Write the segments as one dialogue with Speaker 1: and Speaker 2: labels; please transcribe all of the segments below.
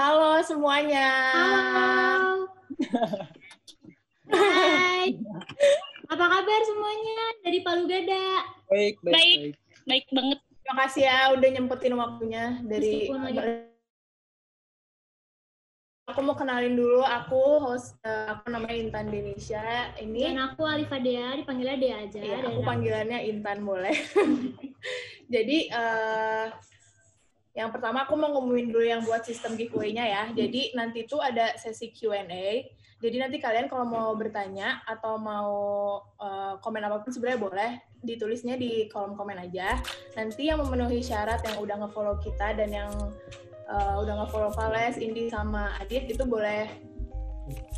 Speaker 1: Halo semuanya.
Speaker 2: Halo. Hai. Apa kabar semuanya dari Palu Gada?
Speaker 3: Baik, baik,
Speaker 4: Baik.
Speaker 3: baik.
Speaker 4: Baik banget.
Speaker 1: Terima kasih ya udah nyempetin waktunya dari Aku mau kenalin dulu aku host eh, aku namanya Intan Denisha.
Speaker 2: Dan
Speaker 1: Ini
Speaker 2: aku Alifa Dea, dipanggilnya Dea aja.
Speaker 1: ya,
Speaker 2: Dan
Speaker 1: aku panggilannya Intan boleh. Jadi eh, yang pertama aku mau ngumumin dulu yang buat sistem giveaway-nya ya. Jadi nanti tuh ada sesi Q&A. Jadi nanti kalian kalau mau bertanya atau mau eh, komen apa pun sebenarnya boleh ditulisnya di kolom komen aja. Nanti yang memenuhi syarat yang udah nge-follow kita dan yang eh, udah nge-follow Vales, Indi sama Adit itu boleh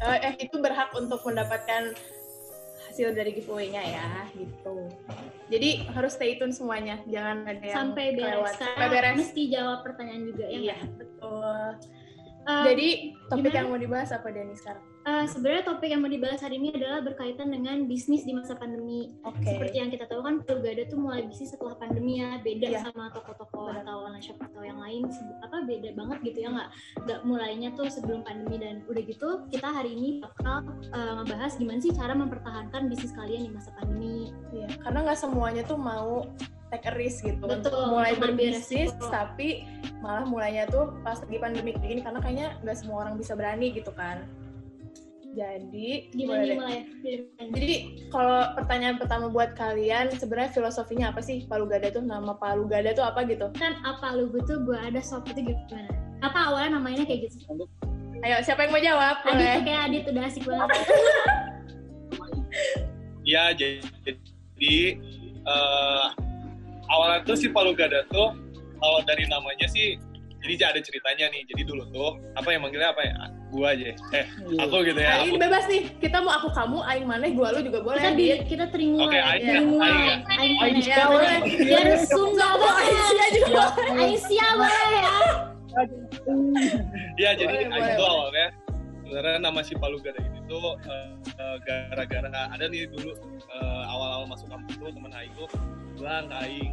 Speaker 1: eh, eh itu berhak untuk mendapatkan hasil dari giveaway-nya ya gitu. Jadi harus stay tune semuanya, jangan ada yang
Speaker 2: sampai beres.
Speaker 1: Sampai beres.
Speaker 2: mesti jawab pertanyaan juga ya.
Speaker 1: Iya, betul.
Speaker 2: Eh,
Speaker 1: Jadi topik
Speaker 2: gimana?
Speaker 1: yang mau dibahas apa Dani sekarang?
Speaker 2: Eh, sebenarnya topik yang mau dibahas hari ini adalah berkaitan dengan bisnis di masa pandemi.
Speaker 1: Oke.
Speaker 2: Seperti yang kita tahu kan Palu Gada tuh mulai bisnis setelah pandemi ya, beda
Speaker 1: Iya.
Speaker 2: sama toko-toko atau online shop atau yang lain apa beda banget gitu ya nggak nggak mulainya tuh sebelum pandemi dan udah gitu kita hari ini bakal eh, ngebahas gimana sih cara mempertahankan bisnis kalian di masa pandemi.
Speaker 1: Iya, karena nggak semuanya tuh mau take a risk gitu
Speaker 2: Betul,
Speaker 1: untuk mulai berbisnis,
Speaker 2: resiko.
Speaker 1: tapi malah mulainya tuh pas lagi pandemi kayak gini karena kayaknya nggak semua orang bisa berani gitu kan. Jadi
Speaker 2: Gimana mulai? Dari-
Speaker 1: Jadi kalau pertanyaan pertama buat kalian sebenarnya filosofinya apa sih Palu Gada tuh nama Palu Gada tuh apa gitu?
Speaker 2: kan apa lu tuh gue ada shop itu gimana? Apa awalnya namanya kayak gitu?
Speaker 1: Ayo siapa yang mau jawab?
Speaker 2: Adit
Speaker 1: Boleh.
Speaker 2: tuh kayak Adit udah asik banget.
Speaker 3: Ya, jadi, jadi eh, awalnya tuh si Palu Gada tuh kalau dari namanya sih jadi ada ceritanya nih. Jadi dulu tuh apa yang manggilnya apa ya? Gua aja. Eh, aku gitu ya.
Speaker 1: Aing
Speaker 3: Aku.
Speaker 1: bebas nih. Kita mau aku kamu, Aing mana, gua lu juga boleh.
Speaker 2: kita di kita teringuai,
Speaker 3: Oke, Aing
Speaker 1: ya,
Speaker 2: teringuai.
Speaker 3: Aing ya.
Speaker 2: Aing
Speaker 1: Aing ya, boleh.
Speaker 2: Biar sungguh banget.
Speaker 1: Aisyah juga.
Speaker 2: Aisyah boleh ya.
Speaker 3: Ya, jadi
Speaker 1: Boleh,
Speaker 3: Aing
Speaker 1: boleh,
Speaker 3: tuh
Speaker 1: boleh.
Speaker 3: awalnya sebenarnya nama si Palu Gada ini tuh eh, gara-gara ada nih dulu eh, awal-awal masuk kampus tuh teman Aing tuh bilang ke Aing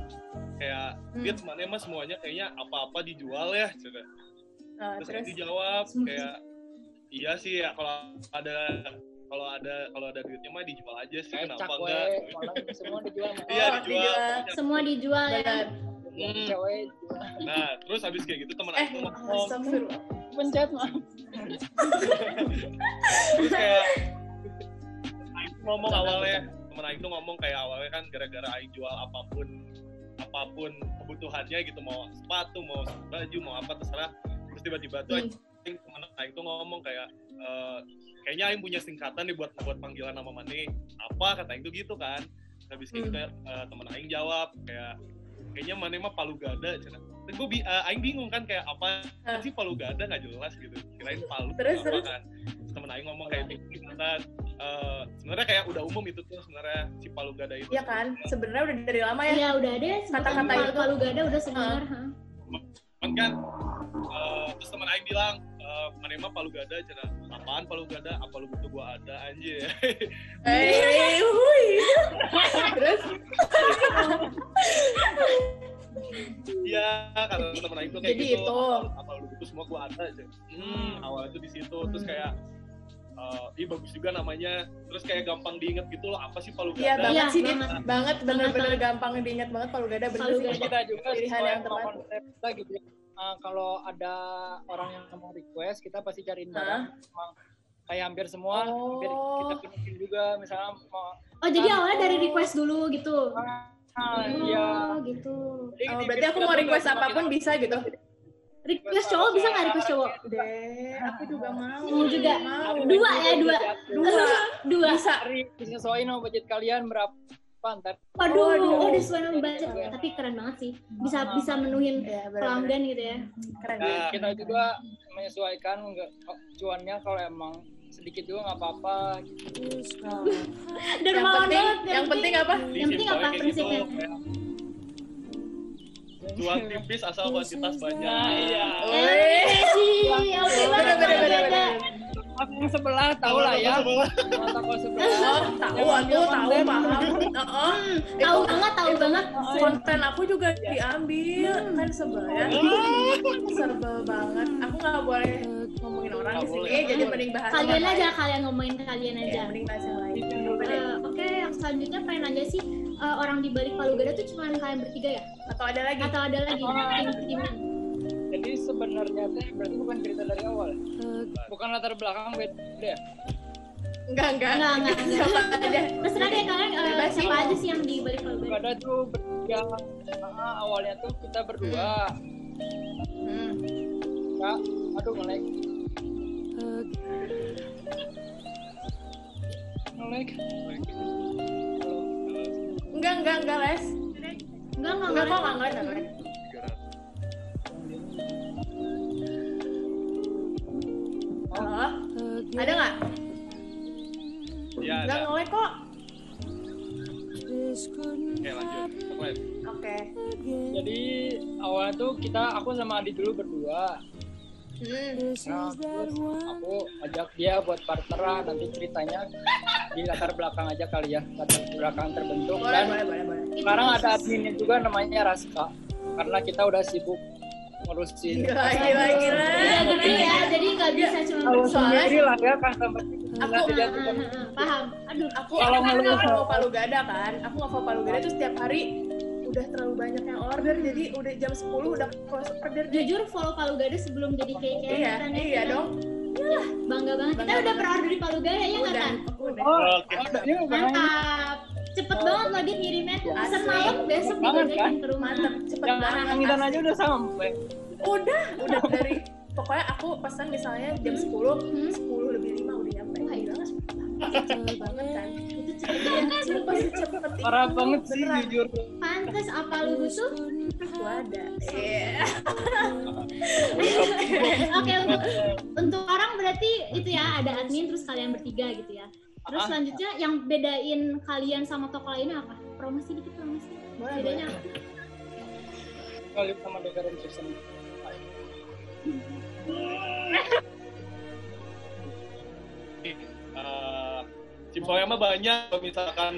Speaker 3: kayak
Speaker 1: Hmm.
Speaker 3: dia temannya mah semuanya kayaknya apa-apa dijual ya coba
Speaker 1: Nah,
Speaker 3: terus
Speaker 1: terus
Speaker 3: Aing dijawab kayak iya sih ya kalau ada kalau ada kalau ada duitnya mah dijual aja sih
Speaker 5: Kayak
Speaker 3: kenapa enggak
Speaker 5: semua dijual
Speaker 3: iya
Speaker 1: Oh,
Speaker 3: dijual
Speaker 1: dijual.
Speaker 2: Semua dijual ya.
Speaker 3: Hmm.
Speaker 5: Cewek dijual.
Speaker 3: nah terus habis kayak gitu teman
Speaker 1: Eh,
Speaker 3: tuh ngomong
Speaker 5: pencet mah.
Speaker 3: terus kayak ngomong awalnya temen Aing tuh ngomong kayak awalnya kan gara-gara Aing jual apa pun apa pun kebutuhannya gitu mau sepatu mau baju mau apa terserah terus tiba-tiba tuh
Speaker 1: Hmm.
Speaker 3: Temen Aing tuh ngomong kayak eh, kayaknya Aing punya singkatan nih buat buat panggilan nama Mane apa kata Aing tuh gitu kan habis kayak
Speaker 1: Hmm.
Speaker 3: gitu eh, temen Aing jawab kayak kayaknya Mane mah Palu Gada cina gue bi eh, Aing bingung kan kayak apa
Speaker 1: Ah.
Speaker 3: sih Palu Gada nggak jelas gitu kirain Palu
Speaker 1: Terus,
Speaker 3: apa
Speaker 1: terus?
Speaker 3: kan Terus temen Aing ngomong kayak gitu kan eh, sebenarnya kayak udah umum itu tuh sebenarnya si Palu Gada itu
Speaker 1: Iya kan? Sebenarnya udah dari lama ya.
Speaker 2: Iya udah ada
Speaker 1: Kata-kata itu.
Speaker 2: Palu Gada udah sebenarnya. ha.
Speaker 3: Cuman kan eh, terus teman Aing bilang eh, mana emang Palu Gada cina? Apaan Palu Gada apa lu butuh gua ada anjir?
Speaker 1: Eh, hui. Terus?
Speaker 3: Iya kata temen Aing tuh kayak
Speaker 1: Jadi
Speaker 3: gitu.
Speaker 1: itu.
Speaker 3: apa, apa lu butuh semua gua ada aja hmm, awalnya tuh di situ. Terus kayak eh, ih bagus juga namanya terus kayak gampang diinget gitu loh apa sih Palu
Speaker 1: Iya
Speaker 3: Gada
Speaker 1: banget
Speaker 2: Iya,
Speaker 1: sih, Dit.
Speaker 2: banget.
Speaker 1: banget bener-bener
Speaker 2: Banget.
Speaker 1: gampang diingat banget Palu Gada bener
Speaker 2: Palu
Speaker 1: sih.
Speaker 2: Gada.
Speaker 5: Kita juga
Speaker 1: Pilihan yang tepat.
Speaker 5: kita gitu. ya. Ah, kalau ada orang yang mau request, kita pasti cariin barang. Emang kayak hampir semua,
Speaker 1: Oh.
Speaker 5: hampir kita pilihin juga. Misalnya mau
Speaker 2: Oh jadi awalnya dari request dulu gitu.
Speaker 5: ah, iya.
Speaker 2: Oh gitu.
Speaker 5: Jadi
Speaker 1: Oh, berarti aku mau request
Speaker 5: apa
Speaker 1: pun
Speaker 5: kita-
Speaker 1: bisa gitu.
Speaker 2: Request cowok bisa nggak request cowok?
Speaker 1: Deh, aku juga mau.
Speaker 2: Mau juga.
Speaker 1: Mau.
Speaker 2: Dua ya dua.
Speaker 1: Dua.
Speaker 2: Dua.
Speaker 1: Bisa.
Speaker 5: Disesuaiin sama budget kalian berapa ntar.
Speaker 2: Waduh, oh sesuai sama budget. Tapi keren banget sih. Bisa bisa menuhin
Speaker 1: Iya, bener-bener.
Speaker 2: pelanggan gitu ya.
Speaker 1: Keren.
Speaker 5: Nah, kita juga menyesuaikan nggak cuannya kalau emang sedikit juga nggak apa-apa.
Speaker 1: Oh.
Speaker 2: Dan
Speaker 1: Yang
Speaker 2: mau
Speaker 1: penting,
Speaker 2: banget.
Speaker 1: yang penting apa?
Speaker 2: Yang penting apa
Speaker 3: gitu,
Speaker 2: prinsipnya?
Speaker 3: Jual tipis asal kuantitas banyak.
Speaker 5: Nah, iya.
Speaker 2: Eh,
Speaker 5: yang sebelah tahu lah ya.
Speaker 3: Sebelah.
Speaker 5: Toko sebelah.
Speaker 1: Tahu aku tahu paham. Heeh.
Speaker 2: tahu banget tahu banget.
Speaker 1: konten aku juga diambil. Kan sebel ya sebel banget. Aku nggak boleh ngomongin orang di sini
Speaker 3: boleh.
Speaker 1: jadi mending bahas
Speaker 2: kalian
Speaker 1: yang
Speaker 2: aja
Speaker 1: lain.
Speaker 2: kalian ngomongin kalian
Speaker 1: ya,
Speaker 2: aja
Speaker 1: mending bahas yang lain
Speaker 2: Eh, Oke, yang selanjutnya pengen nanya sih eh, orang di balik Palu Gada tuh cuma kalian bertiga ya?
Speaker 1: atau ada lagi
Speaker 2: Atau ada lagi tim timnya?
Speaker 5: jadi sebenarnya teh berarti bukan cerita dari awal bukan latar belakang beda ya
Speaker 1: enggak enggak
Speaker 2: Enggak, enggak, enggak.
Speaker 1: Siapa aja
Speaker 2: Terserah deh kalian eh,
Speaker 1: Bebas sih.
Speaker 2: siapa aja sih yang di balik Palu Gada?
Speaker 5: ada tuh bertiga Ah, awalnya tuh kita berdua
Speaker 1: Hmm.
Speaker 5: Kak, aduh ngelag? Ngelag
Speaker 1: enggak enggak enggak les
Speaker 2: Enggak, enggak,
Speaker 1: enggak kok
Speaker 2: enggak.
Speaker 1: enggak enggak enggak halo? Ada nggak?
Speaker 3: Ya,
Speaker 1: enggak
Speaker 3: ada.
Speaker 1: ngelag kok.
Speaker 3: Oke, lanjut.
Speaker 1: Oke.
Speaker 5: Jadi awalnya tuh kita aku sama Adi dulu berdua
Speaker 1: hmm.
Speaker 5: nah terus aku ajak dia buat partneran nanti ceritanya di latar belakang aja kali ya latar belakang terbentuk.
Speaker 1: Boleh
Speaker 5: dan
Speaker 1: boleh boleh boleh.
Speaker 5: sekarang ada adminnya juga namanya Raska karena kita udah sibuk ngurusin.
Speaker 1: Gila gila gila.
Speaker 2: Gitu ya, jadi nggak bisa cuma
Speaker 5: Tahu
Speaker 1: Soalnya
Speaker 5: sendiri lah ya customer
Speaker 1: Aku-
Speaker 5: Nah, jadi
Speaker 2: Ah,
Speaker 5: aku-
Speaker 2: ah, ah, paham. Aduh,
Speaker 1: aku
Speaker 5: Kalau
Speaker 1: aku kan nggak mau. Palu gada kan aku nggak mau palu gada tuh setiap hari udah terlalu banyak yang order jadi udah jam 10 udah close order
Speaker 2: jujur follow Palu Gada sebelum jadi kayak kayak
Speaker 1: iya
Speaker 2: kan,
Speaker 1: iya
Speaker 2: kita
Speaker 1: dong
Speaker 2: Bangga banget. Kita
Speaker 1: Bangga
Speaker 2: udah pernah order di Palu Gada ya nggak kan?
Speaker 5: Oh, lagi.
Speaker 2: Mantap. Cepet banget lagi ngirimnya. Pesan
Speaker 1: Asli.
Speaker 2: malam besok
Speaker 5: Cepet banget,
Speaker 2: dijajakin
Speaker 5: kan?
Speaker 2: ke rumah.
Speaker 1: mantep cepet
Speaker 5: Yang
Speaker 1: banget asli.
Speaker 5: aja udah sampai.
Speaker 1: udah udah dari pokoknya aku pesan misalnya jam 10
Speaker 2: Hmm.
Speaker 1: 10 lebih 5 udah nyampe
Speaker 2: Wah,
Speaker 1: gila
Speaker 2: itu
Speaker 1: cepet banget kan
Speaker 5: Parah banget sih
Speaker 1: Beneran.
Speaker 5: jujur.
Speaker 2: Pantes apa lu?
Speaker 1: Aku ada iya
Speaker 2: Oke untuk untuk orang berarti itu ya ada admin terus kalian bertiga gitu ya. Terus
Speaker 5: Ah.
Speaker 2: selanjutnya yang bedain kalian sama toko lainnya apa? Promosi dikit promosi.
Speaker 1: boleh
Speaker 2: Bedanya apa?
Speaker 5: Kali sama Dekarun Season.
Speaker 3: Eh, simpelnya mah banyak kalau misalkan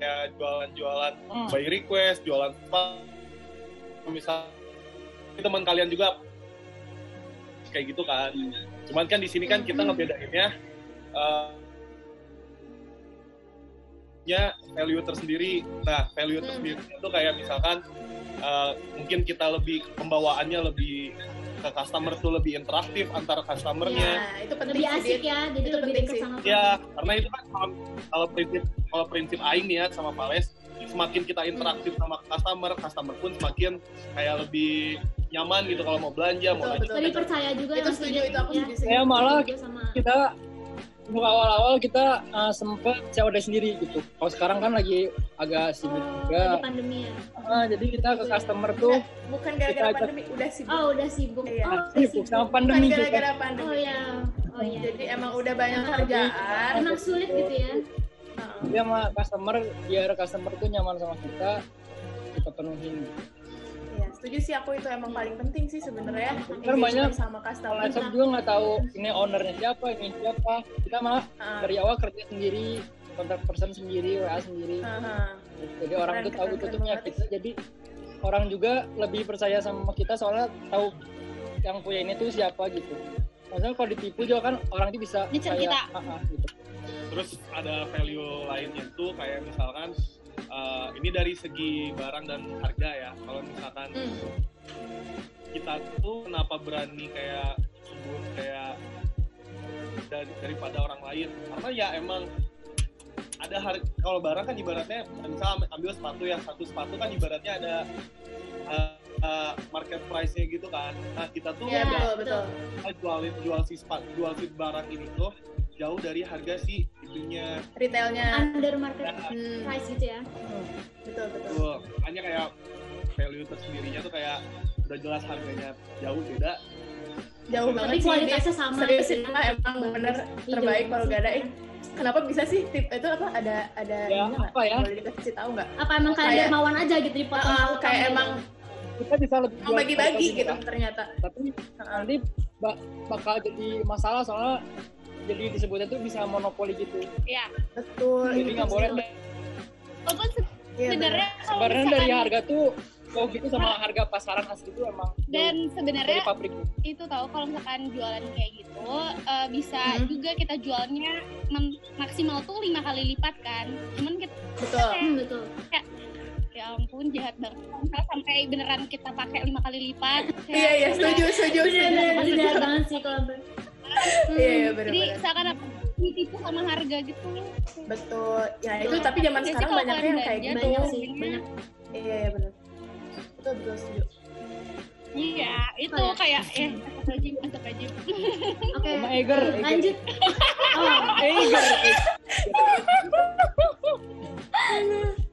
Speaker 3: kayak jualan-jualan
Speaker 5: Hmm.
Speaker 3: by request, jualan apa misal teman kalian juga kayak gitu kan. Cuman kan di sini kan kita
Speaker 2: Hmm.
Speaker 3: ngebedainnya eh, nya value tersendiri. Nah, value
Speaker 1: Hmm.
Speaker 3: tersendiri itu kayak misalkan eh, mungkin kita lebih pembawaannya lebih ke customer tuh lebih interaktif antara customernya.
Speaker 1: Nah, itu penting
Speaker 2: Lebih asik ya, jadi
Speaker 1: Itu
Speaker 2: lebih
Speaker 1: penting
Speaker 2: dekat sama
Speaker 3: Ya, karena itu kan kalau, kalau prinsip kalau prinsip aing nih ya sama Pales, semakin kita interaktif sama customer, customer pun semakin kayak lebih nyaman gitu kalau mau belanja, mau
Speaker 1: Betul,
Speaker 3: nanya.
Speaker 1: betul.
Speaker 2: lebih percaya juga
Speaker 1: Itu setuju, itu aku
Speaker 2: ya.
Speaker 1: setuju sih.
Speaker 5: Saya malah
Speaker 2: Juga sama
Speaker 5: kita awal-awal kita uh, sempet COD sendiri gitu. Kalau sekarang kan lagi agak sibuk
Speaker 2: oh,
Speaker 5: juga.
Speaker 2: lagi pandemi ya.
Speaker 5: Ah, jadi kita ke customer tuh
Speaker 1: Bukan
Speaker 5: Kita
Speaker 1: gara-gara pandemi, udah sibuk.
Speaker 2: Oh, udah sibuk.
Speaker 1: Iya.
Speaker 2: Oh, udah
Speaker 5: sibuk
Speaker 2: sibuk.
Speaker 5: sama
Speaker 1: Bukan
Speaker 5: pandemi juga.
Speaker 1: gara-gara
Speaker 2: Oh
Speaker 1: pandemi.
Speaker 2: ya. Oh ya.
Speaker 1: Jadi emang udah banyak kerjaan.
Speaker 2: Emang sulit gitu ya.
Speaker 1: Heeh.
Speaker 5: Dia sama customer biar customer tuh nyaman sama kita kita penuhin.
Speaker 1: Iya, setuju sih aku itu emang paling penting sih sebenarnya.
Speaker 5: Kan banyak
Speaker 1: Engagement sama customer.
Speaker 5: Juga nggak tahu ini ownernya siapa, ini siapa. Kita malah
Speaker 1: Heeh.
Speaker 5: dari awal kerja sendiri, kontak person sendiri, WA sendiri.
Speaker 1: Heeh.
Speaker 5: Jadi orang
Speaker 1: Keren,
Speaker 5: tuh tahu
Speaker 1: keren,
Speaker 5: itu
Speaker 1: keren
Speaker 5: tuh punya
Speaker 1: banget.
Speaker 5: kita. Jadi orang juga lebih percaya sama kita soalnya tahu yang punya ini tuh siapa gitu. Maksudnya kalau ditipu juga kan orang itu bisa
Speaker 2: Nyecer
Speaker 5: kayak,
Speaker 2: kita.
Speaker 5: "Ah, ah," gitu.
Speaker 3: Terus ada value lainnya tuh kayak misalkan eh, ini dari segi barang dan harga ya. Kalau misalkan
Speaker 1: Hmm.
Speaker 3: kita tuh kenapa berani kayak sebut kayak dari, daripada orang lain karena ya emang ada harga kalau barang kan ibaratnya misal ambil sepatu ya satu sepatu kan ibaratnya ada uh, uh, market price-nya gitu kan nah kita tuh
Speaker 1: Iya,
Speaker 2: Iya,
Speaker 1: betul, betul.
Speaker 3: jual jual si sepatu jual si barang ini tuh jauh dari harga si itunya
Speaker 1: Retailnya.
Speaker 2: Under market
Speaker 1: Hmm.
Speaker 2: price gitu ya.
Speaker 1: Betul, betul.
Speaker 3: tuh makanya kayak value tersendirinya tuh kayak udah jelas harganya jauh beda
Speaker 1: Jauh banget sih.
Speaker 2: kualitasnya sama
Speaker 1: Serius
Speaker 2: gitu
Speaker 1: sih,
Speaker 2: ya.
Speaker 1: emang bener
Speaker 2: Iya,
Speaker 1: terbaik kalau gak ada. Kenapa bisa sih tip itu apa? Ada ada
Speaker 5: Ya, apa ya?
Speaker 1: Boleh dikasih tahu nggak?
Speaker 2: Apa emang kalian
Speaker 1: Kayak-
Speaker 2: dermawan aja gitu di potong
Speaker 1: Heeh,
Speaker 2: potong
Speaker 1: kayak emang
Speaker 5: Kita bisa lebih
Speaker 1: mau bagi-bagi gitu ternyata.
Speaker 5: Tapi nanti ba- bakal jadi masalah soalnya jadi disebutnya tuh bisa monopoli gitu.
Speaker 4: ya
Speaker 1: Betul.
Speaker 5: Jadi nggak boleh
Speaker 1: betul.
Speaker 4: walaupun se-
Speaker 1: Iya,
Speaker 4: sebenarnya kalau
Speaker 5: sebenarnya dari harga tuh oh gitu sama harga pasaran asli itu emang
Speaker 4: dan sebenarnya
Speaker 5: dari pabrik.
Speaker 4: itu tahu kalau misalkan jualan kayak gitu eh, bisa
Speaker 1: Hmm.
Speaker 4: juga kita jualnya mem- maksimal tuh lima kali lipat kan cuman kita
Speaker 1: Betul.
Speaker 2: Hmm, betul.
Speaker 4: ya ampun jahat banget Kalau sampai beneran kita pakai lima kali lipat kayak-
Speaker 1: Iya, iya, setuju, setuju,
Speaker 2: Iya,
Speaker 1: setuju.
Speaker 2: benar benar banget sih kalau ber-
Speaker 1: Iya, iya,
Speaker 4: jadi
Speaker 1: benar-benar.
Speaker 4: seakan ditipu sama harga gitu
Speaker 1: Betul. Ya itu tapi zaman
Speaker 4: Iya
Speaker 1: sekarang banyaknya yang kayak gitu.
Speaker 2: banyak sih, banyak.
Speaker 1: Iya, iya benar. Betul, betul setuju.
Speaker 4: iya itu
Speaker 2: Kayak-
Speaker 4: kayak eh masuk aja masuk aja
Speaker 2: Oke.
Speaker 5: Eger, Eger.
Speaker 2: Lanjut. Oh,
Speaker 5: Eger.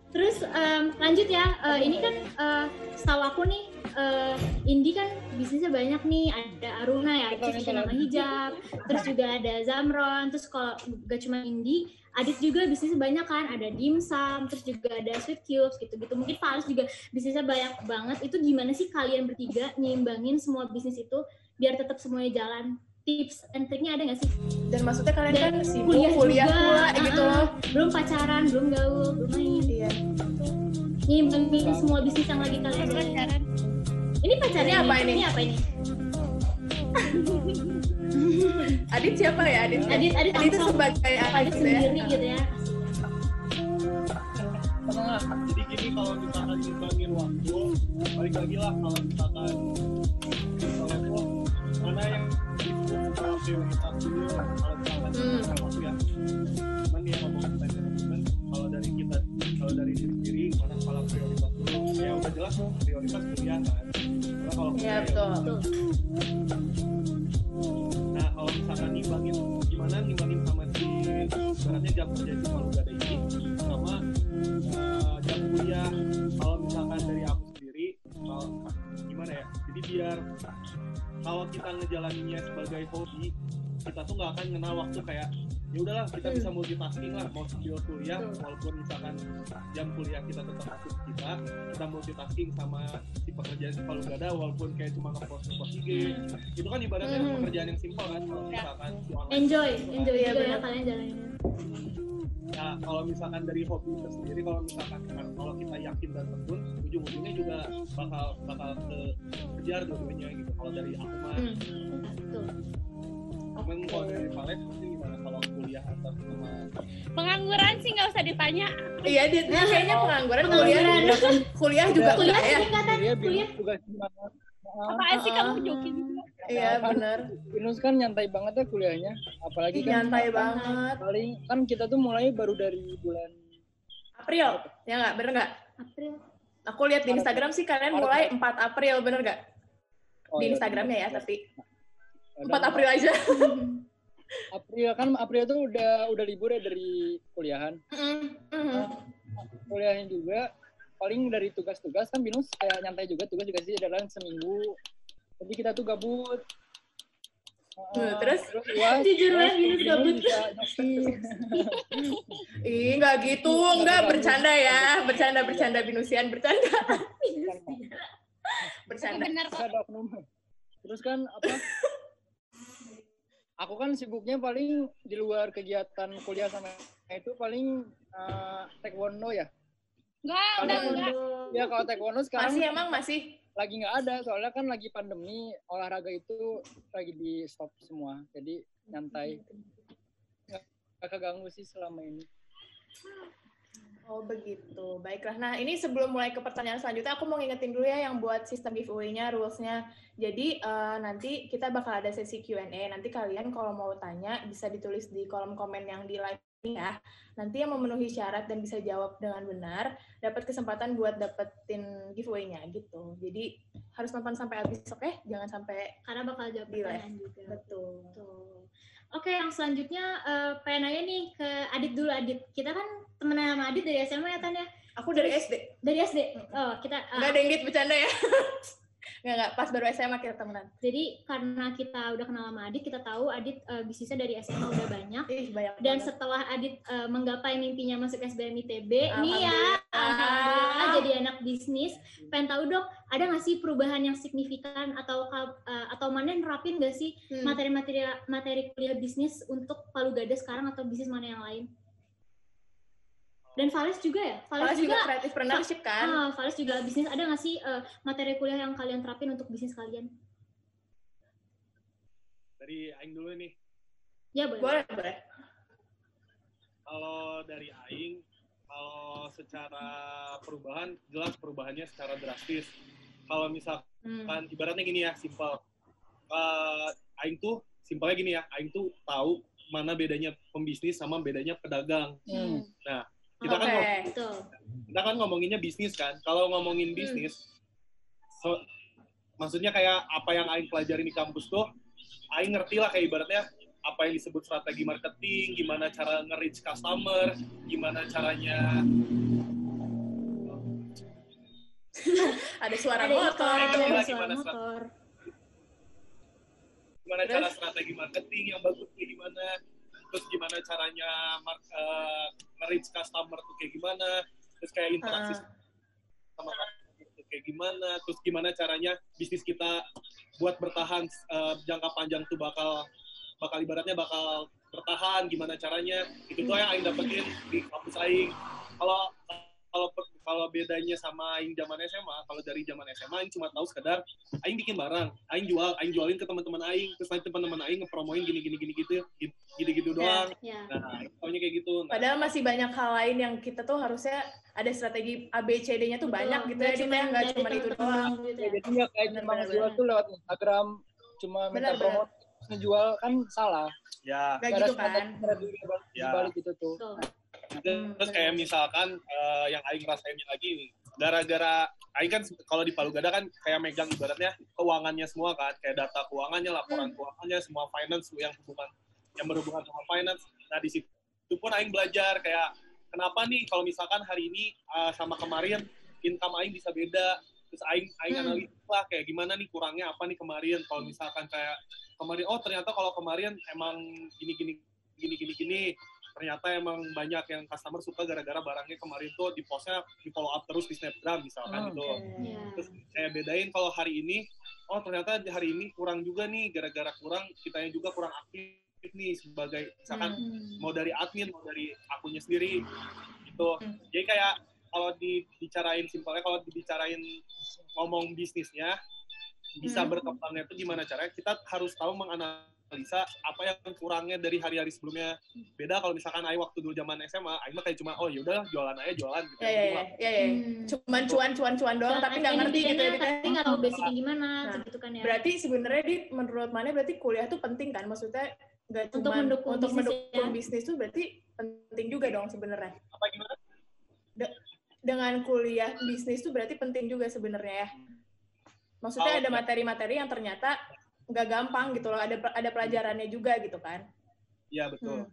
Speaker 2: Terus em, lanjut ya, Eh, ini kan setahu aku nih, eh, Indi kan bisnisnya banyak nih, ada Aruna ya,
Speaker 5: betul.
Speaker 2: nama hijab, terus juga ada Zamron, terus kalau gak cuma Indi, Adit juga bisnisnya banyak kan, ada dimsum, terus juga ada sweet cubes gitu-gitu. Mungkin Pak Aris juga bisnisnya banyak banget. Itu gimana sih kalian bertiga nyimbangin semua bisnis itu biar tetap semuanya jalan? Tips and triknya ada nggak sih?
Speaker 1: Dan maksudnya kalian
Speaker 2: Dan
Speaker 1: kan sibuk
Speaker 2: kuliah
Speaker 1: kuliah,
Speaker 2: juga,
Speaker 1: pula
Speaker 2: ah,
Speaker 1: gitu
Speaker 2: ah.
Speaker 1: loh.
Speaker 2: Belum pacaran, belum gaul, belum main.
Speaker 1: Iya.
Speaker 2: Nyimbangin semua bisnis yang lagi kalian jalanin. Ini pacarnya
Speaker 1: Ini apa ini?
Speaker 2: Ini apa ini?
Speaker 1: Adit siapa ya Adit?
Speaker 2: Adit, Adit
Speaker 1: Adit itu sebagai
Speaker 2: Adit
Speaker 1: Adit gitu ya.
Speaker 2: sendiri gitu ya.
Speaker 5: Tengah.
Speaker 3: jadi gini kalau misalkan ngimbangin waktu balik lagi lah kalau misalkan tuh mana yang prioritas dulu kalau misalkan
Speaker 1: Hmm.
Speaker 3: waktu ya cuman manajemen kalau dari kita kalau dari diri sendiri mana skala prioritas dulu ya udah jelas prioritas kuliah kan kalau ya
Speaker 1: betul.
Speaker 2: Betul.
Speaker 3: Nah, kalau misalkan nimbangin gimana nimbangin sama si ibaratnya jam kerja itu kalau kita ngejalaninnya sebagai hobi, kita tuh nggak akan kenal waktu kayak ya udahlah kita bisa multitasking lah mau sambil kuliah walaupun misalkan jam kuliah kita tetap masuk kita kita multitasking sama si pekerjaan si palu gada walaupun kayak cuma ngepost ngepost IG itu kan ibaratnya
Speaker 1: Hmm.
Speaker 3: pekerjaan yang simpel kan kalau misalkan si online
Speaker 2: Enjoy,
Speaker 3: gitu kan.
Speaker 2: enjoy ya
Speaker 1: benar.
Speaker 2: kalian jalanin.
Speaker 3: Nah, kalau misalkan dari hobi itu sendiri, kalau misalkan kalau kita yakin dan tekun, ujung-ujungnya juga bakal bakal ke kejar dua-duanya gitu. Kalau dari aku mah,
Speaker 1: Hmm.
Speaker 2: Betul.
Speaker 3: cuman kalau dari Vales pasti gimana kalau kuliah atau sama
Speaker 4: pengangguran sih nggak usah ditanya
Speaker 1: Iya, dia kayaknya pengangguran kuliah.
Speaker 2: Pengangguran.
Speaker 1: Kuliah juga
Speaker 2: Kuliah
Speaker 1: ya?
Speaker 2: singkatan,
Speaker 5: Iya,
Speaker 2: kuliah.
Speaker 5: juga gimana? Ah,
Speaker 4: apaan sih kamu jokin juga
Speaker 1: Iya, benar.
Speaker 5: Binus kan nyantai banget ya kuliahnya. Apalagi kan
Speaker 1: Nyantai banget.
Speaker 5: paling kan kita tuh mulai baru dari bulan
Speaker 1: April, ya nggak? Bener nggak?
Speaker 2: April.
Speaker 1: Aku lihat di Instagram sih kalian mulai
Speaker 5: Maret.
Speaker 1: 4 April, bener nggak?
Speaker 5: oh,
Speaker 1: Di
Speaker 5: iya,
Speaker 1: Instagramnya ya, tapi
Speaker 5: Ada-
Speaker 1: 4 April aja.
Speaker 5: April kan April tuh udah udah libur ya dari kuliahan.
Speaker 1: Mm.
Speaker 5: Kuliahnya juga paling dari tugas-tugas kan Binus kayak nyantai juga tugas juga sih dalam seminggu. Jadi kita tuh gabut.
Speaker 1: Terus?
Speaker 2: Jujur Binus
Speaker 5: Binus
Speaker 2: gabut.
Speaker 1: Ih, nggak gitu, nggak bercanda ya, bercanda, bercanda binusian, bercanda, bercanda.
Speaker 4: benar kok.
Speaker 5: Terus kan apa? Aku kan sibuknya paling di luar kegiatan kuliah sama itu paling eh, taekwondo ya.
Speaker 4: nggak udah enggak
Speaker 5: Ya kalau taekwondo sekarang
Speaker 1: Masih emang masih.
Speaker 5: Lagi nggak ada soalnya kan lagi pandemi olahraga itu lagi di stop semua jadi nyantai nggak keganggu sih selama ini
Speaker 1: Oh begitu, baiklah. Nah ini sebelum mulai ke pertanyaan selanjutnya, aku mau ngingetin dulu ya yang buat sistem giveaway-nya, rules-nya. Jadi eh, nanti kita bakal ada sesi Q&A. Nanti kalian kalau mau tanya bisa ditulis di kolom komen yang di live ya. Nanti yang memenuhi syarat dan bisa jawab dengan benar, dapat kesempatan buat dapetin giveaway-nya gitu. Jadi harus nonton sampai habis, oke? Jangan sampai
Speaker 2: Karena bakal jawab pertanyaan juga.
Speaker 1: betul.
Speaker 2: Betul. Oke, yang selanjutnya eh, pengen nanya nih ke Adit dulu Adit. Kita kan temenan sama Adit dari SMA ya Tan ya?
Speaker 1: Aku dari SD.
Speaker 2: Dari SD. Oh, kita ah,
Speaker 1: Enggak ada yang bercanda ya. Enggak, enggak. Pas baru SMA kita temenan.
Speaker 2: jadi karena kita udah kenal sama Adit, kita tahu Adit eh, bisnisnya dari SMA udah banyak.
Speaker 1: Ih, banyak
Speaker 2: Dan
Speaker 1: banget.
Speaker 2: setelah Adit eh, menggapai mimpinya masuk SBM ITB, nih ya,
Speaker 1: Alhamdulillah.
Speaker 2: jadi anak bisnis. Pengen tahu dong ada nggak sih perubahan yang signifikan atau eh, atau mana nerapin nggak sih
Speaker 1: Hmm.
Speaker 2: materi-materi materi kuliah bisnis untuk Palu Gada sekarang atau bisnis mana yang lain? Dan Vales juga ya? Vales,
Speaker 1: juga
Speaker 2: juga,
Speaker 1: kreatif entrepreneurship kan.
Speaker 2: ah, Vales juga bisnis. Ada nggak sih eh, materi kuliah yang kalian terapin untuk bisnis kalian?
Speaker 3: Dari Aing dulu nih.
Speaker 2: Ya boleh.
Speaker 1: Boleh, boleh.
Speaker 3: Kalau dari Aing, kalau secara perubahan, jelas perubahannya secara drastis. Kalau misalkan
Speaker 2: Hmm.
Speaker 3: ibaratnya gini ya, simpel. Eh, Aing tuh, simpelnya gini ya, Aing tuh tahu mana bedanya pembisnis sama bedanya pedagang.
Speaker 5: Hmm.
Speaker 3: Kita kan
Speaker 1: Oke.
Speaker 3: ngom-
Speaker 2: Betul.
Speaker 3: kita kan ngomonginnya bisnis kan. Kalau ngomongin
Speaker 1: Hmm.
Speaker 3: bisnis, so- maksudnya kayak apa yang Aing pelajarin di kampus tuh, Aing ngerti lah kayak ibaratnya apa yang disebut strategi marketing, gimana cara nge-reach customer, gimana caranya
Speaker 1: Ada suara
Speaker 2: Ada
Speaker 1: motor.
Speaker 2: ada
Speaker 3: gimana,
Speaker 2: suara
Speaker 3: gimana,
Speaker 2: motor.
Speaker 3: gimana
Speaker 1: Terus?
Speaker 3: cara strategi marketing yang bagus kayak gimana, terus gimana caranya mar- eh, nge-reach customer tuh kayak gimana, terus kayak interaksi
Speaker 1: Ah.
Speaker 3: sama customer itu kayak gimana, terus gimana caranya bisnis kita buat bertahan eh, jangka panjang tuh bakal bakal ibaratnya bakal bertahan gimana caranya itu tuh yang Aing dapetin di kampus Aing kalau kalau kalau bedanya sama Aing zaman SMA kalau dari zaman SMA Aing cuma tahu sekedar Aing bikin barang Aing jual Aing jualin ke teman-teman Aing terus nanti teman-teman Aing ngepromoin gini gini gini gitu gitu gitu doang
Speaker 2: Ya.
Speaker 3: nah Aing taunya kayak gitu nah,
Speaker 1: Padahal masih banyak hal lain yang kita tuh harusnya ada strategi A B C D-nya tuh banyak gitu ya, ya nggak
Speaker 2: dari
Speaker 1: cuma itu doang.
Speaker 2: gitu
Speaker 5: Ya,
Speaker 2: ya.
Speaker 5: jadi nggak kayak cuma
Speaker 1: benar.
Speaker 5: tuh lewat Instagram, cuma minta promote ngejual kan salah.
Speaker 3: ya
Speaker 1: Nggak
Speaker 5: Nggak
Speaker 1: gitu kan.
Speaker 5: strategi di balik- di
Speaker 3: Ya.
Speaker 5: balik itu tuh.
Speaker 2: Betul.
Speaker 1: Hmm,
Speaker 3: terus kayak misalkan eh, yang Aing rasain lagi gara-gara Aing kan kalau di Palu Gada kan kayak megang ibaratnya keuangannya semua kan kayak data keuangannya laporan keuangannya semua finance yang hubungan yang berhubungan sama finance. Nah di situ pun Aing belajar kayak kenapa nih kalau misalkan hari ini eh, sama kemarin income Aing bisa beda? Terus Aing Aing
Speaker 1: Hmm.
Speaker 3: analisa lah kayak gimana nih kurangnya apa nih kemarin? Kalau misalkan kayak kemarin oh ternyata kalau kemarin emang gini gini gini gini gini ternyata emang banyak yang customer suka gara-gara barangnya kemarin tuh di postnya di follow up terus di snapgram misalkan
Speaker 5: Hmm.
Speaker 3: gitu
Speaker 2: Ya.
Speaker 3: terus saya bedain kalau hari ini oh ternyata hari ini kurang juga nih gara-gara kurang kitanya juga kurang aktif nih sebagai misalkan
Speaker 2: Hmm.
Speaker 3: mau dari admin mau dari akunnya sendiri gitu
Speaker 1: Hmm.
Speaker 3: jadi kayak kalau dibicarain simpelnya kalau dibicarain ngomong bisnisnya bisa
Speaker 1: Hmm.
Speaker 3: berkembangnya itu gimana caranya kita harus tahu menganalisa apa yang kurangnya dari hari-hari sebelumnya beda kalau misalkan Aing waktu dulu zaman SMA Aing mah kayak cuma oh yaudah jualan aja jualan gitu
Speaker 1: Ya ya ya, ya, ya.
Speaker 2: Hmm.
Speaker 1: Cuman cuan-cuan-cuan doang, tapi nggak ngerti gitu ya.
Speaker 2: Tapi nggak tahu basicnya gimana,
Speaker 1: Nah,
Speaker 2: gitu kan ya.
Speaker 1: Berarti sebenarnya di menurut mana berarti kuliah tuh penting kan? Maksudnya nggak
Speaker 2: Untuk
Speaker 1: cuma
Speaker 2: mendukung
Speaker 1: untuk
Speaker 2: bisnis
Speaker 1: mendukung
Speaker 2: ya.
Speaker 1: bisnis tuh berarti penting juga dong sebenarnya.
Speaker 3: apa gimana
Speaker 1: Dengan kuliah bisnis tuh berarti penting juga sebenarnya ya. Maksudnya
Speaker 3: Oh,
Speaker 1: ada
Speaker 3: iya.
Speaker 1: materi-materi yang ternyata nggak gampang gitu loh. Ada ada pelajarannya juga gitu kan.
Speaker 3: iya betul
Speaker 1: Hmm.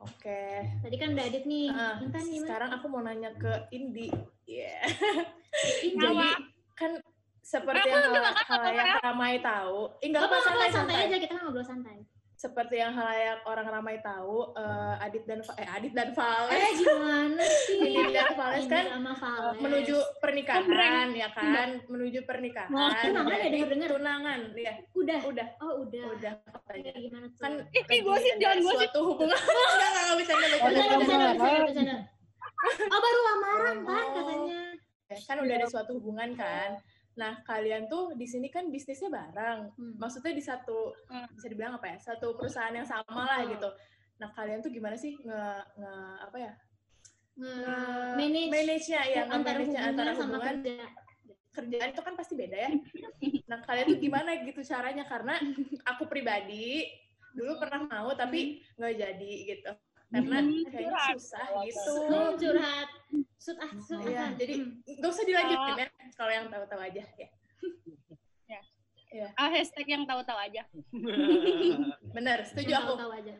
Speaker 1: Oke.
Speaker 2: Tadi kan udah Adit nih.
Speaker 1: Ah,
Speaker 2: Intan
Speaker 1: sekarang aku mau nanya ke Indi. Iya.
Speaker 2: Ini
Speaker 1: Jadi kan seperti yang hal-
Speaker 4: apa,
Speaker 1: halayak ramai tahu. Eh, enggak
Speaker 2: Gak
Speaker 1: apa
Speaker 2: apa-apa,
Speaker 1: santai
Speaker 2: santai
Speaker 1: santai.
Speaker 2: aja kita ngobrol santai.
Speaker 1: Seperti yang halayak orang ramai tahu, eh, Adit dan eh Adit dan
Speaker 2: Eh
Speaker 1: Vales,
Speaker 2: gimana sih?
Speaker 1: Indi dan Vales kan eh,
Speaker 2: Vales.
Speaker 1: menuju pernikahan
Speaker 4: Pembreng.
Speaker 1: ya kan, menuju pernikahan.
Speaker 2: Wah, tunangan ya,
Speaker 1: Jadi
Speaker 2: denger-denger.
Speaker 1: Tunangan, ya
Speaker 2: udah.
Speaker 1: udah,
Speaker 2: Oh udah.
Speaker 1: udah katanya.
Speaker 2: gimana tuh?
Speaker 1: Kan
Speaker 4: Ih, ih,
Speaker 1: lagi
Speaker 4: gosip,
Speaker 1: ada
Speaker 4: jangan gosip.
Speaker 1: Suatu hubungan. Enggak, enggak, bisa, enggak bisa.
Speaker 2: Bercanda. Oh baru lamaran kan
Speaker 1: Oh.
Speaker 2: katanya.
Speaker 1: Kan udah ada suatu hubungan kan. Nah, kalian tuh di sini kan bisnisnya bareng.
Speaker 2: Hmm.
Speaker 1: maksudnya di satu
Speaker 4: Hmm.
Speaker 1: bisa dibilang apa ya satu perusahaan yang sama lah gitu. Nah kalian tuh gimana sih nge, nge apa ya?
Speaker 2: Nge-
Speaker 1: nge
Speaker 2: manage.
Speaker 1: manage-nya ya nge
Speaker 2: antara
Speaker 1: manage
Speaker 2: hubungan
Speaker 1: antara
Speaker 2: sama
Speaker 1: hubungan.
Speaker 2: kerja.
Speaker 1: kerjaan itu kan pasti beda ya. Nah kalian tuh gimana gitu caranya? Karena aku pribadi dulu pernah mau tapi nggak jadi gitu karena
Speaker 4: Hmm,
Speaker 1: kayaknya
Speaker 4: curhat.
Speaker 1: susah gitu
Speaker 2: Hmm, curhat. Sud ah, sud
Speaker 1: Iya,
Speaker 2: ah.
Speaker 1: jadi nggak usah dilanjutin ya kalau yang tahu-tahu aja ya
Speaker 4: Ah, hashtag yang tahu-tahu aja.
Speaker 1: bener setuju
Speaker 2: Yang
Speaker 1: aku
Speaker 2: tahu-tahu aja.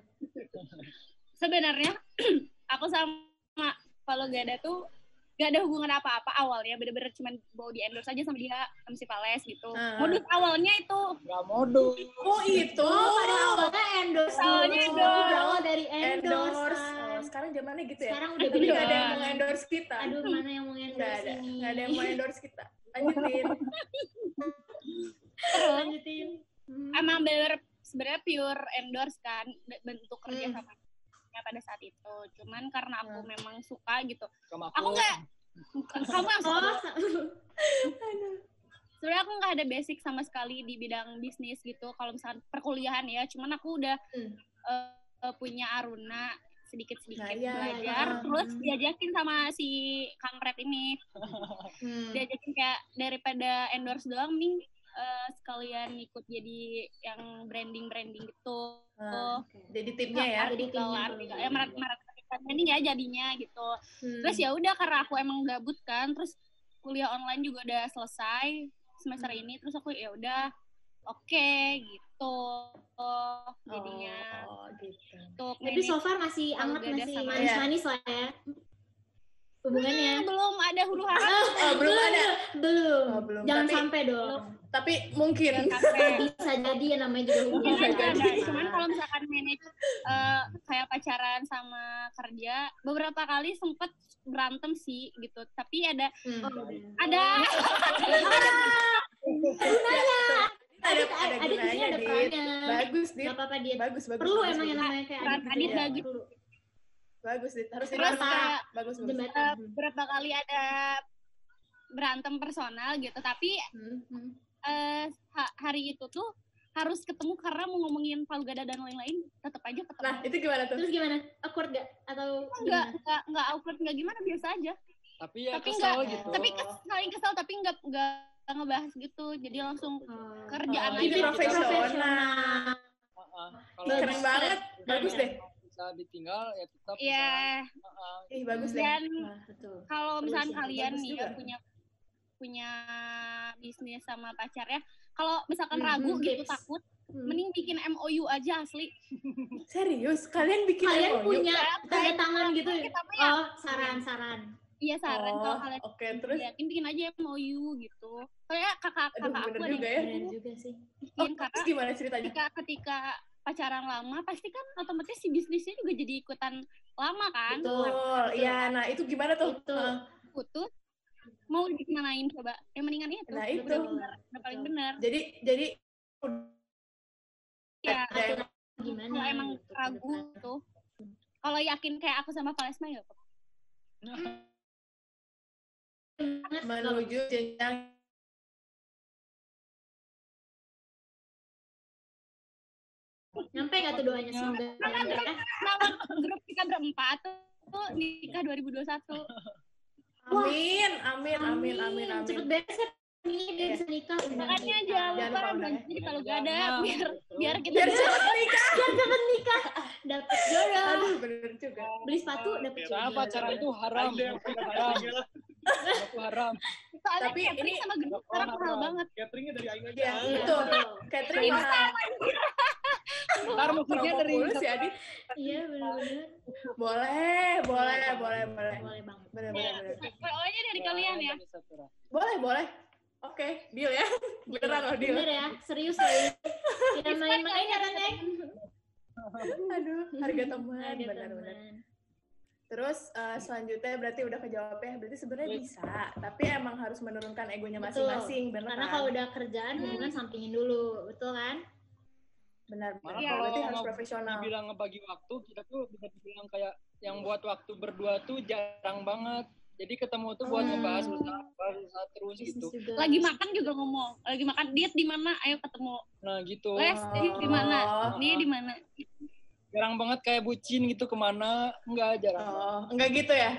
Speaker 4: Sebenarnya aku sama Valo Gada tuh gak ada hubungan apa-apa awalnya, bener-bener cuma mau di endorse aja sama dia, sama si Vales gitu.
Speaker 1: Ah.
Speaker 4: Modus awalnya itu
Speaker 5: Nggak modus.
Speaker 1: oh itu
Speaker 2: Oh, pada awalnya endorse
Speaker 4: Awalnya
Speaker 2: dulu.
Speaker 4: endorse.
Speaker 2: Berawal dari endorse.
Speaker 1: endorse Oh, sekarang zamannya gitu ya
Speaker 2: Sekarang udah
Speaker 1: Tapi nggak ada yang mau endorse kita
Speaker 2: Aduh, mana yang mau endorse
Speaker 1: ada
Speaker 2: ini?
Speaker 1: nggak ada yang mau endorse kita lanjutin.
Speaker 4: terus
Speaker 2: Lanjutin. Hmm.
Speaker 4: emang bener sebenarnya pure endorse kan be- bentuk kerja
Speaker 1: Hmm.
Speaker 4: sama pada saat itu. Cuman karena aku
Speaker 1: Hmm.
Speaker 4: memang suka gitu.
Speaker 5: Sama
Speaker 4: aku nggak kamu yang
Speaker 2: Oh,
Speaker 4: suka sebenarnya aku nggak ada basic sama sekali di bidang bisnis gitu. Kalau misalnya perkuliahan ya cuman aku udah
Speaker 1: Hmm.
Speaker 4: eh, punya Aruna sedikit-sedikit
Speaker 1: Nah, iya,
Speaker 4: belajar
Speaker 1: iya.
Speaker 4: terus diajakin sama si kampret ini.
Speaker 1: Hmm.
Speaker 4: diajakin kayak daripada endorse doang nih eh, sekalian ikut jadi yang branding branding gitu
Speaker 1: Nah, jadi timnya ya.
Speaker 2: Jadi timnya dulu.
Speaker 4: ya merak merak ini ya jadinya gitu
Speaker 1: Hmm.
Speaker 4: terus ya udah karena aku emang gabut kan terus kuliah online juga udah selesai semester
Speaker 1: Hmm.
Speaker 4: ini terus aku ya udah oke gitu jadinya
Speaker 1: Oh, gitu.
Speaker 4: untuk
Speaker 2: Tapi so far masih anget, masih manis-manis lah ya. Hubungannya.
Speaker 4: Hmm, belum ada huru hara
Speaker 1: Oh, belum ada.
Speaker 2: Belum.
Speaker 1: Oh, belum.
Speaker 2: Jangan
Speaker 1: Tapi-
Speaker 2: sampai dong.
Speaker 1: Tapi mungkin.
Speaker 2: Bisa jadi ya namanya juga hubungan.
Speaker 4: ada, ada.
Speaker 1: jadi.
Speaker 4: Cuman kalau misalkan manage eh, kayak pacaran sama kerja, beberapa kali sempet berantem sih gitu. Tapi ada
Speaker 1: Hmm.
Speaker 2: Oh,
Speaker 4: ada
Speaker 1: ada ada
Speaker 2: Adit di sini
Speaker 1: gunanya,
Speaker 2: ada
Speaker 1: Dit.
Speaker 2: perannya.
Speaker 1: Bagus, Dit.
Speaker 2: Gak apa-apa dia.
Speaker 1: Bagus, bagus.
Speaker 2: Perlu
Speaker 1: bagus,
Speaker 2: emang yang
Speaker 1: bagus.
Speaker 2: namanya kayak
Speaker 4: Peran
Speaker 2: Adit.
Speaker 4: Adit
Speaker 2: gitu ya.
Speaker 4: bagus.
Speaker 2: Perlu.
Speaker 1: Bagus. Harus
Speaker 2: Terus,
Speaker 1: diteruskan.
Speaker 2: Kak,
Speaker 1: Bagus, bagus.
Speaker 2: Jembatan.
Speaker 4: beberapa kali ada berantem personal gitu. Tapi
Speaker 1: Hmm, hmm.
Speaker 4: eh, ha- hari itu tuh harus ketemu karena mau ngomongin Palgada dan lain-lain. Tetap aja ketemu.
Speaker 1: Nah, itu gimana tuh?
Speaker 2: Terus gimana? Awkward gak? Atau
Speaker 4: enggak, enggak, enggak awkward, enggak gimana, biasa aja.
Speaker 5: Tapi ya
Speaker 4: Tapi
Speaker 5: kesel
Speaker 4: enggak-
Speaker 5: gitu.
Speaker 4: Tapi kes, saling kesel, tapi enggak, enggak ngebahas gitu. Jadi langsung
Speaker 2: Oh.
Speaker 4: kerjaan
Speaker 1: Oh,
Speaker 4: aja.
Speaker 1: ini profesional.
Speaker 5: Heeh. Kalau
Speaker 2: Bagus.
Speaker 1: Keren banget. Bagus deh.
Speaker 5: Bisa ditinggal ya tetap
Speaker 4: Iya,
Speaker 5: bisa. Heeh.
Speaker 1: Ih, bagus deh.
Speaker 4: dan
Speaker 2: Nah, betul.
Speaker 4: kalau misalnya kalian nih
Speaker 1: juga.
Speaker 4: ya punya punya bisnis sama pacarnya, kalau misalkan
Speaker 1: Hmm,
Speaker 4: ragu
Speaker 2: hmm,
Speaker 4: gitu
Speaker 2: tips.
Speaker 4: takut,
Speaker 2: Hmm.
Speaker 4: mending bikin MOU aja asli.
Speaker 1: Serius? Kalian bikin
Speaker 2: Kalian
Speaker 1: MOU?
Speaker 2: punya tanda tangan gitu?
Speaker 4: Kita ya,
Speaker 2: Oh, saran-saran.
Speaker 4: iya saran
Speaker 1: Oh,
Speaker 4: kalau kalian
Speaker 1: oke. Terus?
Speaker 4: yakin bikin aja MOU gitu. Soalnya kakak
Speaker 1: Aduh,
Speaker 4: kakak aku
Speaker 1: bener
Speaker 4: ada
Speaker 1: juga ya.
Speaker 2: Juga sih.
Speaker 4: bikin
Speaker 1: Oh, terus gimana ceritanya?
Speaker 4: ketika ketika pacaran lama pasti kan otomatis si bisnisnya juga jadi ikutan lama kan.
Speaker 1: Betul. Iya, nah itu gimana tuh?
Speaker 2: Itu.
Speaker 4: Putus mau dikemanain coba? Yang mendingan itu.
Speaker 1: Nah, itu.
Speaker 4: bener, udah paling bener.
Speaker 1: Jadi jadi
Speaker 4: Ya,
Speaker 1: ada yang
Speaker 2: Gimana?
Speaker 4: kalau emang
Speaker 2: gitu,
Speaker 4: ragu tuh kalau yakin kayak aku sama Palesma ya
Speaker 1: menuju jenjang
Speaker 2: Nyampe gak tuh doanya semoga nyampe ya?
Speaker 4: nama grup kita berempat tuh, nikah 2021
Speaker 1: Amin, amin, amin, amin, amin.
Speaker 2: Cepet beres ya. Ini dia bisa nikah.
Speaker 4: makanya
Speaker 2: Udah
Speaker 4: jangan lupa
Speaker 1: undang
Speaker 4: jadi kalau gak ada biar biar kita
Speaker 1: Biar
Speaker 4: bisa
Speaker 1: cepet nikah.
Speaker 2: Biar cepet nikah. Dapet jodoh.
Speaker 1: Aduh, bener juga.
Speaker 2: Beli sepatu dapet
Speaker 5: Soalnya
Speaker 2: jodoh.
Speaker 5: pacaran itu haram, haram, itu haram.
Speaker 4: soalnya
Speaker 1: Tapi
Speaker 4: catering
Speaker 1: ini-
Speaker 4: sama grup sekarang mahal banget
Speaker 3: Cateringnya dari Aing aja.
Speaker 1: Iya,
Speaker 2: Iya,
Speaker 1: betul. Catering mahal.
Speaker 5: Ntar musiknya dari
Speaker 1: Promo mulu si Adit.
Speaker 2: Iya bener-bener.
Speaker 1: Boleh, boleh, boleh, boleh.
Speaker 2: Boleh banget.
Speaker 1: Bener, bener, bener.
Speaker 4: pokoknya dari kalian ya
Speaker 1: Boleh, boleh. Oke, deal ya. Beneran loh deal.
Speaker 2: Bener ya, serius loh. Kita main-main ya kan, Neng?
Speaker 1: Aduh, harga teman,
Speaker 2: Harga
Speaker 1: benar-benar. Terus eh, selanjutnya berarti udah kejawab ya. Berarti sebenarnya bisa, tapi emang harus menurunkan egonya masing-masing, bener
Speaker 2: Karena
Speaker 1: kan?
Speaker 2: kalau udah kerjaan, hubungan sampingin dulu, betul kan?
Speaker 1: Benar.
Speaker 5: Malah
Speaker 1: benar.
Speaker 4: Iya,
Speaker 5: kalau
Speaker 1: berarti harus
Speaker 5: mau
Speaker 1: profesional.
Speaker 5: dibilang ngebagi waktu, kita tuh bisa dibilang kayak yang buat waktu berdua tuh jarang banget. Jadi ketemu tuh buat
Speaker 2: Hmm.
Speaker 5: ngebahas usaha, usaha terus
Speaker 2: Bisnis
Speaker 5: gitu.
Speaker 2: juga.
Speaker 4: lagi makan juga ngomong lagi makan diet di mana ayo ketemu
Speaker 5: Nah gitu.
Speaker 4: les di mana
Speaker 1: Oh.
Speaker 4: nih di mana
Speaker 5: Jarang banget kayak bucin gitu ke mana. Enggak, jarang.
Speaker 1: Oh, enggak gitu ya?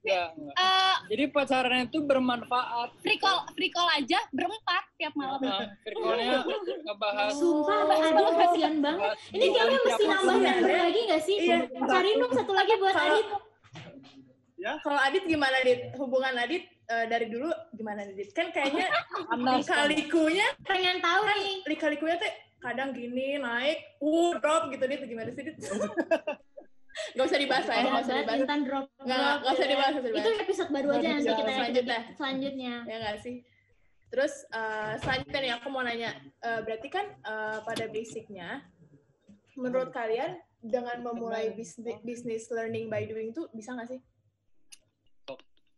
Speaker 5: Ya, enggak.
Speaker 4: eh
Speaker 5: Jadi pacaran itu bermanfaat.
Speaker 4: free call free call aja berempat tiap malam
Speaker 5: Nah, virtualnya ngebahas
Speaker 2: Sumpah, Adit kasihan banget. Ini kayaknya mesti nambah member lagi gak sih?
Speaker 1: Iya.
Speaker 2: Cari dong satu lagi buat
Speaker 1: Kalau-
Speaker 2: Adit.
Speaker 1: Kalau Adit gimana, Dit? Hubungan Adit eh, dari dulu gimana, Dit? Kan kayaknya lika-likunya,
Speaker 2: Pengen tahu nih.
Speaker 1: lika-likunya tuh kadang gini, naik, uh, drop gitu, Dit. Gimana sih, Dit? Gak usah dibahas lah ya, gak usah dibahas.
Speaker 2: Intan drop.
Speaker 1: Nggak,
Speaker 2: drop
Speaker 1: nggak usah dibahas,
Speaker 2: Itu episode baru aja nanti kita
Speaker 1: Selanjutnya.
Speaker 2: selanjutnya.
Speaker 1: ya nggak sih terus eh, selanjutnya nih aku mau nanya eh, berarti kan eh, pada basicnya menurut kalian dengan memulai bisnis bisnis learning by doing itu bisa nggak sih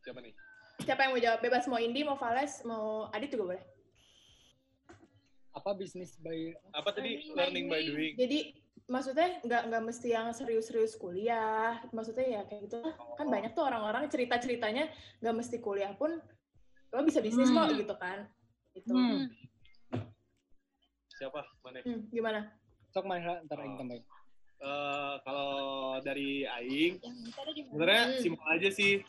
Speaker 3: Siapa nih?
Speaker 1: siapa yang mau jawab? Bebas mau Indi, mau Vales, mau Adit juga boleh.
Speaker 5: Apa bisnis by
Speaker 3: Apa tadi
Speaker 2: Learning by
Speaker 3: learning by
Speaker 2: doing.
Speaker 3: doing?
Speaker 1: Jadi maksudnya nggak nggak mesti yang serius-serius kuliah. Maksudnya ya kayak gitu. Kan
Speaker 3: Oh.
Speaker 1: banyak tuh orang-orang cerita-ceritanya nggak mesti kuliah pun lo bisa bisnis kok
Speaker 5: Hmm.
Speaker 1: gitu kan. Gitu.
Speaker 5: Hmm.
Speaker 3: Siapa? Mana?
Speaker 1: Hmm, gimana?
Speaker 5: sok mana ntar
Speaker 3: Oh.
Speaker 5: aing tambahin.
Speaker 3: Eh, kalau dari Aing, sebenarnya
Speaker 1: Hmm.
Speaker 3: simpel aja sih.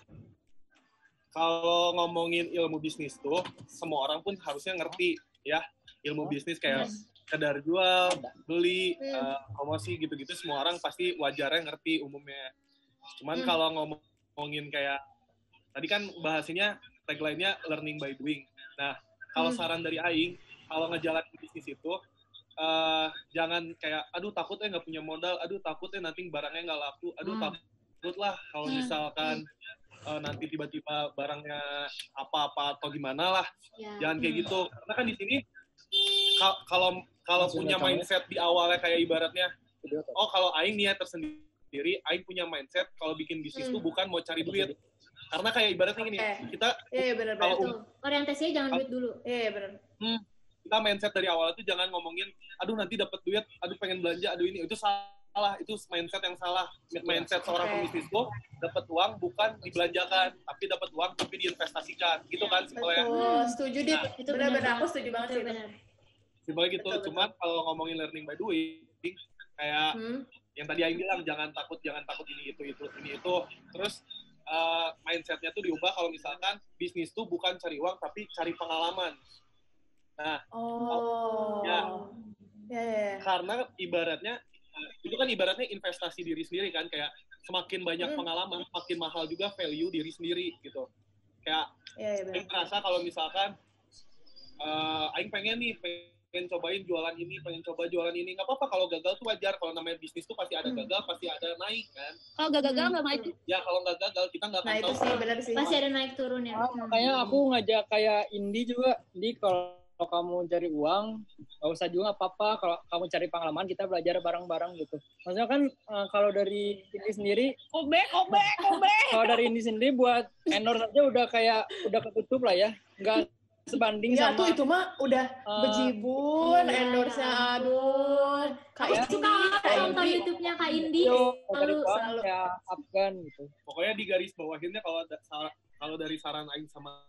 Speaker 3: Kalau ngomongin ilmu bisnis tuh, semua orang pun harusnya ngerti ya ilmu bisnis kayak sekedar jual, beli,
Speaker 1: Hmm.
Speaker 3: promosi gitu-gitu semua orang pasti wajarnya ngerti umumnya. Cuman
Speaker 1: Hmm.
Speaker 3: kalau ngomongin kayak tadi kan bahasanya tagline-nya learning by doing. Nah, kalau
Speaker 1: Hmm.
Speaker 3: saran dari Aing, kalau ngejalanin bisnis itu eh, jangan kayak aduh takutnya nggak punya modal, aduh takutnya nanti barangnya nggak laku, aduh
Speaker 1: Hmm.
Speaker 3: takut lah kalau
Speaker 4: Hmm.
Speaker 3: misalkan eh, nanti tiba-tiba barangnya apa-apa atau gimana lah
Speaker 2: Ya.
Speaker 3: jangan kayak gitu karena kan di sini kalau kalau punya
Speaker 5: ya.
Speaker 3: mindset di awalnya kayak ibaratnya oh kalau aing niat tersendiri aing punya mindset kalau bikin bisnis
Speaker 1: Hmm.
Speaker 3: tuh bukan mau cari duit karena kayak ibaratnya gini
Speaker 1: Oke.
Speaker 3: kita
Speaker 1: Iya, iya benar benar.
Speaker 3: Kalau-
Speaker 2: Tuh, orientasinya jangan duit dulu.
Speaker 1: Iya, iya benar.
Speaker 3: kita mindset dari awal itu jangan ngomongin aduh nanti dapat duit aduh pengen belanja aduh ini itu salah itu mindset yang salah mindset seorang
Speaker 1: Oke.
Speaker 3: pebisnis tuh dapat uang bukan dibelanjakan tapi dapat uang tapi diinvestasikan gitu kan simpelnya
Speaker 1: Betul, setuju dit.
Speaker 3: Nah,
Speaker 2: itu
Speaker 1: Benar-benar
Speaker 2: benar
Speaker 1: aku setuju banget sih. itu.
Speaker 2: benar.
Speaker 3: simpelnya gitu
Speaker 1: Betul, betul.
Speaker 3: cuman kalau ngomongin learning by doing kayak
Speaker 1: Hmm.
Speaker 3: yang tadi Aing bilang jangan takut jangan takut ini itu itu ini itu terus eh, mindsetnya tuh diubah kalau misalkan bisnis tuh bukan cari uang tapi cari pengalaman
Speaker 1: Oh.
Speaker 3: Ya.
Speaker 1: Ya, ya, ya.
Speaker 3: karena ibaratnya itu kan ibaratnya investasi diri sendiri kan kayak semakin banyak
Speaker 1: Hmm.
Speaker 3: pengalaman makin mahal juga value diri sendiri gitu kayak
Speaker 1: Ya, ya
Speaker 3: merasa kalau misalkan eh, Aing pengen nih pengen cobain jualan ini pengen coba jualan ini nggak apa-apa kalau gagal tuh wajar kalau namanya bisnis tuh pasti ada
Speaker 1: Hmm.
Speaker 3: gagal pasti ada naik kan
Speaker 4: Kalau gak gagal
Speaker 1: Hmm.
Speaker 4: nggak maju.
Speaker 3: ya kalau nggak gagal kita nggak akan
Speaker 1: Nah, itu
Speaker 3: tahu
Speaker 1: sih benar sih.
Speaker 2: Pasti ada naik turun ya.
Speaker 5: Ah, makanya aku ngajak kayak Indi juga di kalau kalau kamu cari uang nggak usah juga apa-apa kalau kamu cari pengalaman kita belajar bareng-bareng gitu maksudnya kan eh, kalau dari Indi sendiri
Speaker 4: Kobek, kobek, kobek.
Speaker 5: kalau dari Indi sendiri buat endorse aja udah kayak udah ketutup lah ya nggak sebanding
Speaker 1: Ya
Speaker 5: sama
Speaker 1: tuh itu mah udah
Speaker 5: eh,
Speaker 1: bejibun,
Speaker 2: iya,
Speaker 1: endorse-nya
Speaker 2: ya
Speaker 1: aduh. Kak
Speaker 2: Aku
Speaker 1: Indi,
Speaker 2: suka nonton
Speaker 1: Indi.
Speaker 2: YouTube-nya Kak Indi. Selalu,
Speaker 1: selalu.
Speaker 5: ya Afgan gitu
Speaker 3: pokoknya di garis bawahinnya kalau kalau dari saran Aing sama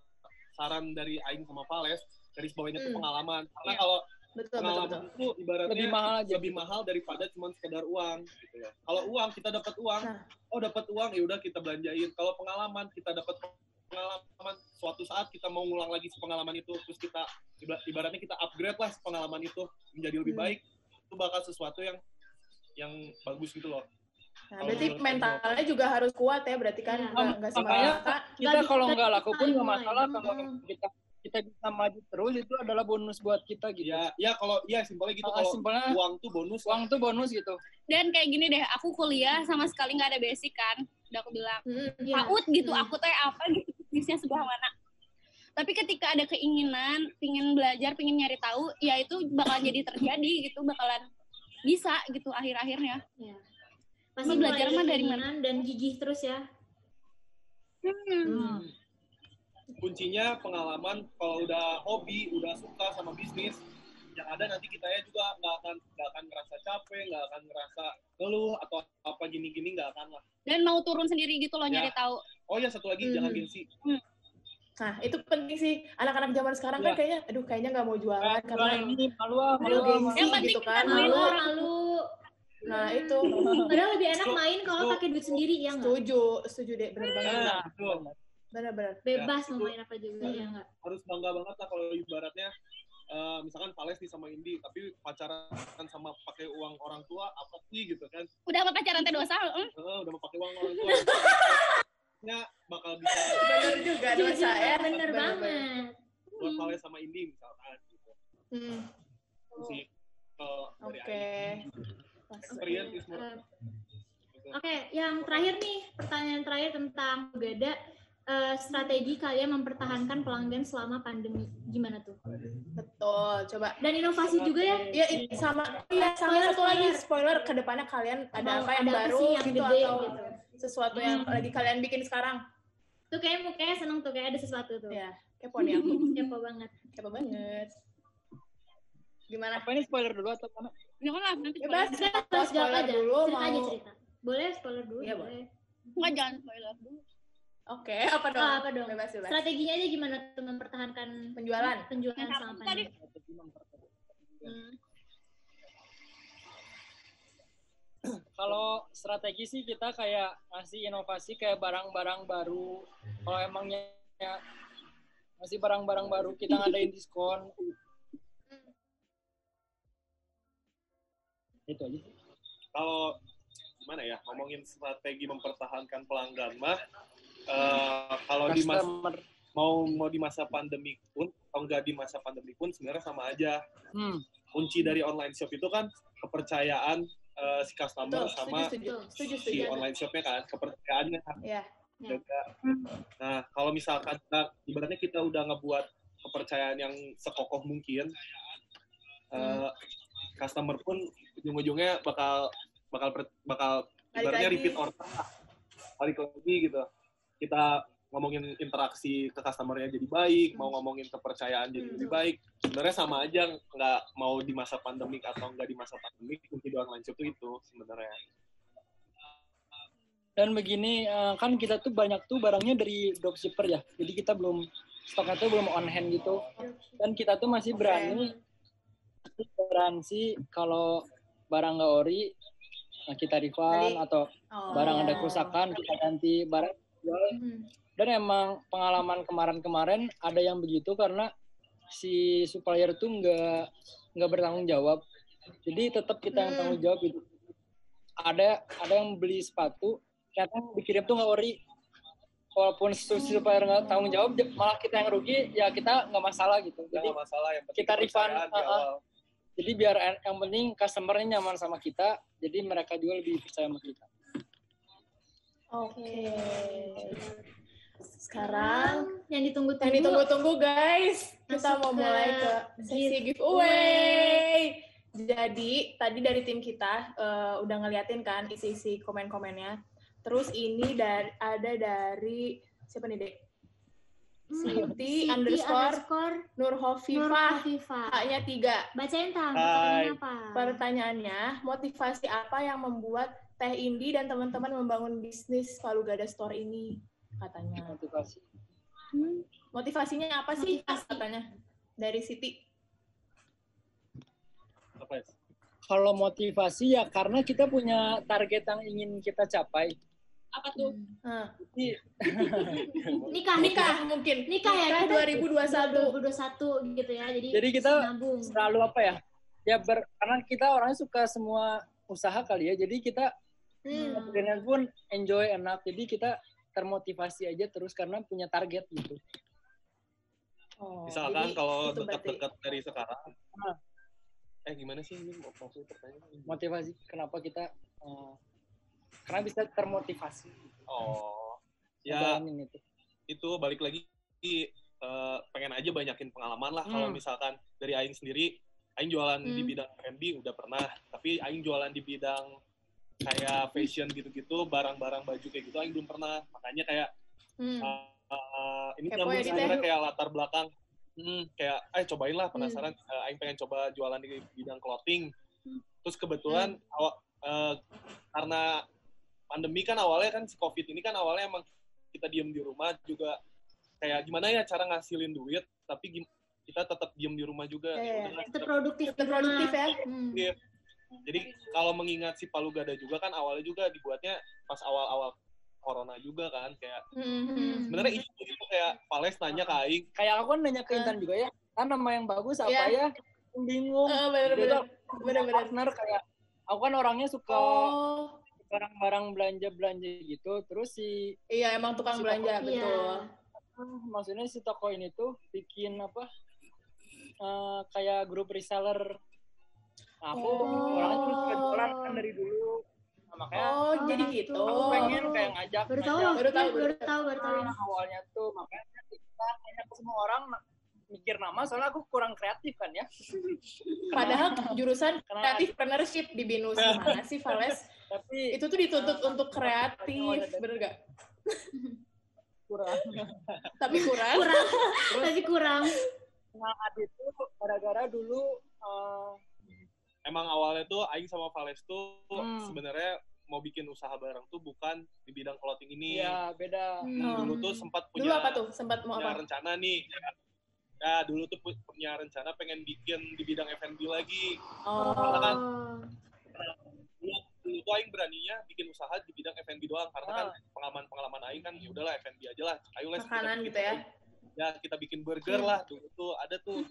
Speaker 3: saran dari Aing sama Pales garis bawahnya itu
Speaker 1: Hmm.
Speaker 3: pengalaman karena
Speaker 1: Iya.
Speaker 3: kalau
Speaker 1: Betul, betul,
Speaker 3: pengalaman
Speaker 1: betul.
Speaker 3: itu ibaratnya
Speaker 5: lebih mahal aja
Speaker 3: lebih mahal daripada cuma sekedar uang gitu ya. Kalau uang kita dapat uang,
Speaker 1: Nah.
Speaker 3: oh dapat uang ya udah kita belanjain. Kalau pengalaman kita dapat pengalaman suatu saat kita mau ngulang lagi pengalaman itu terus kita iba- ibaratnya kita upgrade lah pengalaman itu menjadi lebih
Speaker 1: Hmm.
Speaker 3: baik itu bakal sesuatu yang yang bagus gitu loh.
Speaker 1: Nah, berarti mentalnya juga harus kuat ya, berarti kan
Speaker 2: Iya.
Speaker 1: nggak
Speaker 5: Makanya
Speaker 1: semata.
Speaker 5: kita
Speaker 2: Nggak
Speaker 5: kalau nggak laku pun nggak masalah kalau
Speaker 1: Hmm.
Speaker 5: kita kita bisa maju terus itu adalah bonus buat kita gitu
Speaker 3: Ya ya kalau ya simpelnya gitu
Speaker 5: Ah,
Speaker 3: kalau
Speaker 5: simpelnya
Speaker 3: uang tuh bonus
Speaker 5: uang tuh bonus gitu
Speaker 4: Dan kayak gini deh, aku kuliah sama sekali nggak ada basic kan. Udah aku bilang,
Speaker 1: Hmm.
Speaker 2: Iya.
Speaker 4: PAUD gitu,
Speaker 1: Hmm.
Speaker 4: aku teh apa gitu, bisnisnya sebelah mana. Tapi ketika ada keinginan, pingin belajar, pingin nyari tahu, ya itu bakalan jadi terjadi gitu, bakalan bisa gitu akhir-akhirnya.
Speaker 2: Iya. Pasti
Speaker 4: Mau belajar mah dari
Speaker 2: keinginan dan gigih terus ya.
Speaker 1: Hmm.
Speaker 3: Kuncinya pengalaman kalau udah hobi udah suka sama bisnis yang ada nanti kita ya juga nggak akan nggak akan ngerasa capek nggak akan ngerasa ngeluh atau apa gini-gini nggak akan lah
Speaker 4: Dan mau turun sendiri gitu loh
Speaker 3: Ya.
Speaker 4: nyari tahu.
Speaker 3: oh ya satu lagi
Speaker 1: Hmm.
Speaker 3: jangan gengsi
Speaker 1: Nah, itu penting sih. Anak-anak zaman sekarang kan
Speaker 5: Iya.
Speaker 1: kayaknya, aduh kayaknya nggak mau jualan karena
Speaker 5: Nah, ini malu malu
Speaker 1: gengsi.
Speaker 4: Yang
Speaker 1: gitu kan.
Speaker 2: Malu, malu.
Speaker 1: Nah, itu
Speaker 2: Padahal lebih enak main kalau pakai duit sendiri ya nggak?
Speaker 1: setuju, setuju deh, bener banget.
Speaker 3: nah betul.
Speaker 1: Bener-bener.
Speaker 2: Bebas
Speaker 3: Ya,
Speaker 2: mau main apa juga
Speaker 1: Hmm.
Speaker 2: ya nggak?
Speaker 3: harus bangga banget lah kalau ibaratnya eh, misalkan Pales nih sama Indi tapi pacaran sama pakai uang orang tua apa sih gitu kan
Speaker 4: Udah apa pacaran teh dosa? hmm?
Speaker 3: Eh, udah mau pakai uang orang tua nya bakal bisa
Speaker 1: Bener juga dosa
Speaker 2: Jujur,
Speaker 1: ya.
Speaker 2: bener
Speaker 1: Bener-bener.
Speaker 2: banget.
Speaker 3: buat Pales sama Indi misalkan gitu
Speaker 1: Hmm.
Speaker 3: Sih kalau dari
Speaker 1: Oke.
Speaker 3: Aing. experience is more.
Speaker 2: Oke, yang terakhir nih, pertanyaan terakhir tentang Gada. Eh, strategi kalian mempertahankan pelanggan selama pandemi gimana tuh?
Speaker 1: Betul, coba.
Speaker 2: Dan inovasi juga ya?
Speaker 1: Ya, i- sama iya, sama
Speaker 2: Spoiler,
Speaker 1: satu lagi
Speaker 2: spoiler.
Speaker 1: spoiler ke depannya kalian ada
Speaker 2: Mau
Speaker 1: apa yang
Speaker 2: ada apa
Speaker 1: baru
Speaker 2: sih yang
Speaker 1: gitu
Speaker 2: gede
Speaker 1: atau
Speaker 2: gitu?
Speaker 1: sesuatu yang lagi kalian bikin sekarang.
Speaker 2: Tuh kayak mukanya seneng tuh kayak ada sesuatu tuh.
Speaker 1: Ya, kepo nih aku.
Speaker 2: Kepo banget.
Speaker 1: Kepo banget. Gimana?
Speaker 5: Apa ini spoiler dulu atau mana?
Speaker 4: Jangan lah nanti
Speaker 1: Bebas.
Speaker 4: spoiler.
Speaker 2: Jawab
Speaker 1: spoiler
Speaker 2: aja.
Speaker 1: dulu,
Speaker 2: cerita aja
Speaker 1: mau-
Speaker 2: cerita. Boleh spoiler dulu?
Speaker 1: Iya,
Speaker 2: boleh.
Speaker 4: Enggak jangan spoiler dulu.
Speaker 1: Oke, apa dong?
Speaker 2: Oh, apa dong?
Speaker 1: Bebas, bebas.
Speaker 2: Strateginya aja gimana tuh mempertahankan
Speaker 1: Penjualan.
Speaker 2: penjualan
Speaker 4: Yang
Speaker 2: sama
Speaker 4: tadi.
Speaker 1: Hmm.
Speaker 5: Kalau strategi sih kita kayak ngasih inovasi kayak barang-barang baru. Kalau emangnya ya, ngasih barang-barang baru kita ngadain diskon. Itu aja. sih.
Speaker 3: Kalau gimana ya ngomongin strategi mempertahankan pelanggan mah eh, kalau di masa mau mau di masa pandemi pun atau enggak di masa pandemi pun sebenarnya sama aja
Speaker 5: Hmm.
Speaker 3: kunci dari online shop itu kan kepercayaan eh, si customer
Speaker 1: Betul,
Speaker 3: sama
Speaker 1: setuju, setuju. Setuju,
Speaker 3: si
Speaker 1: setuju.
Speaker 3: online shopnya kan kepercayaannya kan
Speaker 1: Ya.
Speaker 3: jaga. Nah kalau misalkan kita, ibaratnya kita udah ngebuat kepercayaan yang sekokoh mungkin, eh, customer pun ujung-ujungnya bakal bakal bakal ibaratnya repeat order balik lagi gitu. Kita ngomongin interaksi ke customernya jadi baik, mau ngomongin kepercayaan jadi
Speaker 1: Hmm.
Speaker 3: lebih baik. Sebenarnya sama aja, nggak mau di masa pandemik atau nggak di masa pandemik, kunci online shop itu, itu sebenarnya.
Speaker 5: Dan begini, eh, kan kita tuh banyak tuh barangnya dari dropshipper ya. Jadi kita belum, stoknya tuh belum on hand gitu. Dan kita tuh masih berani, garansi kalau barang nggak ori, nah kita refund atau
Speaker 1: Oh.
Speaker 5: barang ada kerusakan kita ganti barang.
Speaker 1: Hmm.
Speaker 5: dan emang pengalaman kemarin-kemarin ada yang begitu karena si supplier tuh nggak nggak bertanggung jawab jadi tetap kita yang
Speaker 1: Hmm.
Speaker 5: tanggung jawab gitu ada ada yang beli sepatu ternyata dikirim tuh nggak ori walaupun si supplier nggak tanggung jawab malah kita yang rugi ya kita nggak masalah gitu jadi
Speaker 3: masalah yang
Speaker 5: kita refund, uh-uh.
Speaker 3: awal.
Speaker 5: jadi biar yang penting customernya nyaman sama kita jadi mereka juga lebih percaya sama kita
Speaker 1: Oke. Sekarang
Speaker 2: yang ditunggu-tunggu.
Speaker 1: yang ditunggu-tunggu guys, kita mau mulai ke sesi giveaway. Jadi tadi dari tim kita eh, udah ngeliatin kan isi-isi komen-komennya. Terus ini dari ada dari siapa nih dek?
Speaker 2: Hmm,
Speaker 1: Siti underscore
Speaker 2: underscore
Speaker 1: Nur
Speaker 2: Nur
Speaker 1: Hovifah.
Speaker 2: Hovifa.
Speaker 1: A-nya tiga.
Speaker 2: Bacain tam,
Speaker 3: Hai.
Speaker 2: pertanyaannya apa?
Speaker 1: Pertanyaannya, motivasi apa yang membuat Teh Indi dan teman-teman membangun bisnis Palu Gada Store ini? Katanya.
Speaker 5: motivasi
Speaker 2: Hmm,
Speaker 1: Motivasinya apa sih?
Speaker 2: Motivasi.
Speaker 1: Katanya. Dari Siti.
Speaker 3: Apa ya?
Speaker 5: kalau motivasi ya karena kita punya target yang ingin kita capai
Speaker 4: Apa tuh?
Speaker 1: Nah,
Speaker 5: Jadi,
Speaker 2: Nikah,
Speaker 1: nikah mungkin.
Speaker 2: Nikah ya, kita
Speaker 1: 2021.
Speaker 2: 2021 gitu ya. Jadi,
Speaker 5: Jadi kita
Speaker 2: nabung.
Speaker 5: selalu apa ya ya ber, karena kita orangnya suka semua usaha kali ya jadi kita
Speaker 1: Hmm.
Speaker 5: dengan pun enjoy enak jadi kita termotivasi aja terus karena punya target gitu
Speaker 1: Oh,
Speaker 3: Misalkan
Speaker 1: jadi
Speaker 3: kalau dekat-dekat dari sekarang,
Speaker 5: Ah.
Speaker 3: eh gimana sih ini mau maksud pertanyaan?
Speaker 5: motivasi kenapa kita eh, karena bisa termotivasi
Speaker 3: Oh, ya
Speaker 5: itu
Speaker 3: itu balik lagi eh, pengen aja banyakin pengalaman lah. Kalau
Speaker 5: Hmm.
Speaker 3: misalkan dari Aing sendiri, Aing jualan di
Speaker 1: Hmm.
Speaker 3: bidang F&B udah pernah, tapi Aing jualan di bidang kayak fashion gitu-gitu, barang-barang baju kayak gitu, Aing belum pernah. Makanya kayak
Speaker 1: Hmm.
Speaker 3: ini
Speaker 1: Kepo
Speaker 3: nyambung
Speaker 1: ya, Dit,
Speaker 3: sebenarnya
Speaker 1: ya.
Speaker 3: kayak latar belakang. Hmm, kayak, eh cobain lah penasaran. Eh, Aing pengen coba jualan di bidang clothing. Terus kebetulan awal, eh, karena pandemi kan awalnya kan si covid ini kan awalnya emang kita diem di rumah juga kayak gimana ya cara ngasilin duit tapi kita tetap diem di rumah juga.
Speaker 1: Iya,
Speaker 3: Ya
Speaker 1: iya.
Speaker 2: Tetap
Speaker 3: tetap-
Speaker 2: produktif.
Speaker 1: Produktif ya.
Speaker 2: Hmm.
Speaker 3: Iya. Jadi kalau mengingat si Palu Gada juga kan awalnya juga dibuatnya pas awal-awal corona juga kan kayak
Speaker 1: Hmm.
Speaker 3: sebenarnya itu kayak Vales nanya ke Aing
Speaker 5: kayak aku kan nanya ke Intan juga ya kan nama yang bagus apa
Speaker 1: Iya.
Speaker 5: ya bingung
Speaker 1: Eh, bener-bener. Bener-bener.
Speaker 5: partner kayak aku kan orangnya suka
Speaker 1: Oh,
Speaker 5: barang-barang belanja belanja gitu terus si
Speaker 1: iya emang tukang
Speaker 5: Si
Speaker 1: belanja,
Speaker 2: Iya.
Speaker 1: betul.
Speaker 5: maksudnya si toko ini tuh bikin apa eh, kayak grup reseller Nah, aku
Speaker 1: Oh.
Speaker 5: orangnya tuh suka jualan kan dari dulu Nah, makanya
Speaker 1: Oh, jadi gitu.
Speaker 5: aku pengen kayak ngajak
Speaker 2: Baru tahu,
Speaker 1: Baru tahu,
Speaker 2: baru, tahu, baru tahu.
Speaker 5: Nah, awalnya tuh makanya kita ke semua orang nah, mikir nama soalnya aku kurang kreatif kan ya
Speaker 1: Padahal jurusan kreatif entrepreneurship di BINUS gimana sih, Vales?
Speaker 5: tapi
Speaker 1: Itu tuh dituntut untuk kreatif, bener gak?
Speaker 5: kurang.
Speaker 1: Tapi kurang.
Speaker 2: kurang tapi kurang
Speaker 5: Adit tuh gara-gara dulu eh,
Speaker 3: Emang awalnya tuh Aing sama Vales tuh
Speaker 5: Hmm.
Speaker 3: sebenarnya mau bikin usaha bareng tuh bukan di bidang clothing ini.
Speaker 5: ya beda.
Speaker 1: Hmm.
Speaker 3: Dulu tuh sempat
Speaker 1: Dulu
Speaker 3: punya
Speaker 1: apa tuh? Sempat mau
Speaker 3: punya
Speaker 1: apa?
Speaker 3: rencana nih. Ya, dulu tuh pu- punya rencana pengen bikin di bidang F&B lagi.
Speaker 1: Oh.
Speaker 3: Karena kan dulu, dulu tuh Aing beraninya bikin usaha di bidang F&B doang karena kan pengalaman-pengalaman Aing kan ya udahlah F&B aja lah. Ayo lah
Speaker 1: Makanan gitu ya.
Speaker 3: Ya kita bikin burger lah dulu tuh ada tuh.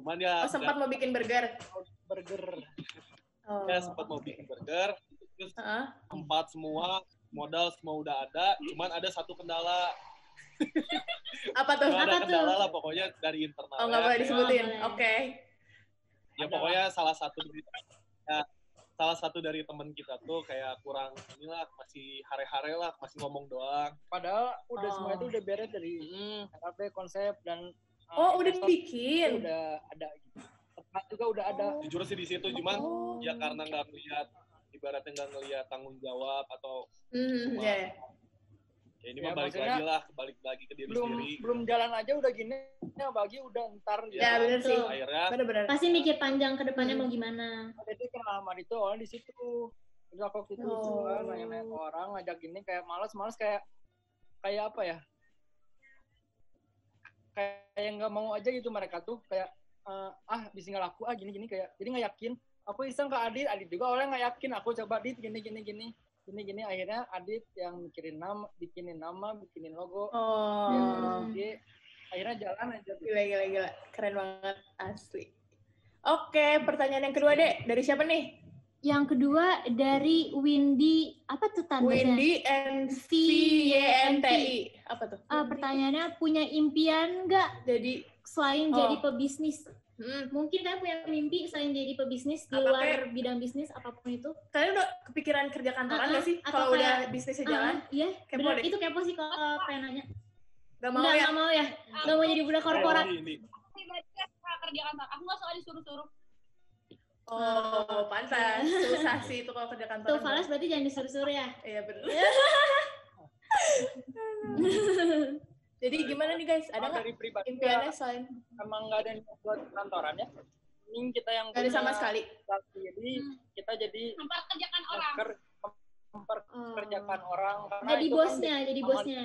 Speaker 3: Cuman ya
Speaker 1: Oh, sempat mau bikin burger.
Speaker 5: Burger.
Speaker 1: Oh.
Speaker 3: ya sempat mau bikin burger terus
Speaker 1: Heeh.
Speaker 3: tempat semua modal semua udah ada cuman ada satu kendala
Speaker 1: Apa tuh?
Speaker 3: Cuma ada
Speaker 2: Apa tuh?
Speaker 3: kendala lah pokoknya dari internal
Speaker 1: Oh, nggak boleh disebutin.
Speaker 2: boleh.
Speaker 1: Oke.
Speaker 3: ya pokoknya salah satu dari ya, salah satu dari teman kita tuh kayak kurang inilah masih hare-hare lah masih ngomong doang
Speaker 5: Padahal udah
Speaker 1: Oh.
Speaker 5: semua itu udah beres dari RP konsep dan uh,
Speaker 1: Oh, udah
Speaker 5: investor
Speaker 1: dibikin.
Speaker 5: itu udah ada gitu. Tempat juga udah ada.
Speaker 3: jujur sih di situ cuman
Speaker 1: Oh.
Speaker 3: ya karena nggak ngeliat ibaratnya nggak ngeliat tanggung jawab atau
Speaker 1: Hmm,
Speaker 3: Cuma-
Speaker 1: ya. ya.
Speaker 3: ya ini
Speaker 5: Ya,
Speaker 3: mah balik lagi lah balik lagi ke diri
Speaker 5: Belum
Speaker 3: sendiri
Speaker 5: belum jalan aja udah gini. Ya bagi udah ntar
Speaker 1: Ya, bener sih.
Speaker 2: Betul.
Speaker 3: akhirnya
Speaker 1: Bener-bener.
Speaker 2: pasti mikir panjang ke depannya
Speaker 1: Hmm.
Speaker 2: mau gimana
Speaker 5: Jadi kenal sama itu awalnya di situ. Terus aku waktu itu
Speaker 1: Oh.
Speaker 5: nanya-nanya orang ngajak gini kayak males-males kayak kayak apa ya? Kayak nggak mau aja gitu mereka tuh kayak eh, ah bisa nggak laku ah gini gini kayak jadi nggak yakin. Aku iseng ke Adit, Adit juga awalnya nggak yakin. Aku coba Adit gini gini gini gini gini akhirnya Adit yang mikirin nama, bikinin nama, bikinin logo,
Speaker 1: Oh.
Speaker 5: yang ide. akhirnya jalan aja.
Speaker 1: Gila, gila, gila. Keren banget. Asli. Oke, pertanyaan yang kedua, Dek. Dari siapa nih?
Speaker 2: yang kedua dari Windy apa tuh tandanya
Speaker 1: Windy and V Y N T I. Apa tuh?
Speaker 2: Ah, pertanyaannya punya impian nggak
Speaker 1: Jadi,
Speaker 2: selain
Speaker 1: Oh.
Speaker 2: jadi pebisnis
Speaker 1: hmm,
Speaker 2: mungkin kalian punya mimpi selain jadi pebisnis di luar
Speaker 1: kayak-
Speaker 2: bidang bisnis apa pun itu
Speaker 1: kalian udah kepikiran kerja kantoran
Speaker 2: Ah,
Speaker 1: nggak sih?
Speaker 2: atau
Speaker 1: Kalau
Speaker 2: kayak-
Speaker 1: udah bisnisnya jalan?
Speaker 2: Ah, iya
Speaker 1: Kepo
Speaker 2: bener
Speaker 1: deh.
Speaker 2: itu kepo sih kalau pengen nanya
Speaker 1: Gak mau
Speaker 2: nggak
Speaker 1: ya?
Speaker 2: nggak mau ya nggak mau jadi budak korporat
Speaker 4: pribadi kerja kantor aku nggak suka disuruh-suruh
Speaker 1: Oh, pantas. Susah sih itu kalau kerja
Speaker 2: tuh
Speaker 1: kantoran.
Speaker 2: Fales berarti jangan disuruh-suruh ya
Speaker 1: Iya, bener. Jadi gimana nih guys? Ada nggak impiannya
Speaker 5: ya,
Speaker 1: selain
Speaker 5: emang nggak ada yang buat kantoran ya. Mending kita yang
Speaker 1: ada sama sekali?
Speaker 5: Jadi kita jadi
Speaker 4: memperkerjakan orang
Speaker 5: memper, memperkerjakan orang. Karena
Speaker 2: jadi
Speaker 5: kan
Speaker 2: bosnya jadi bosnya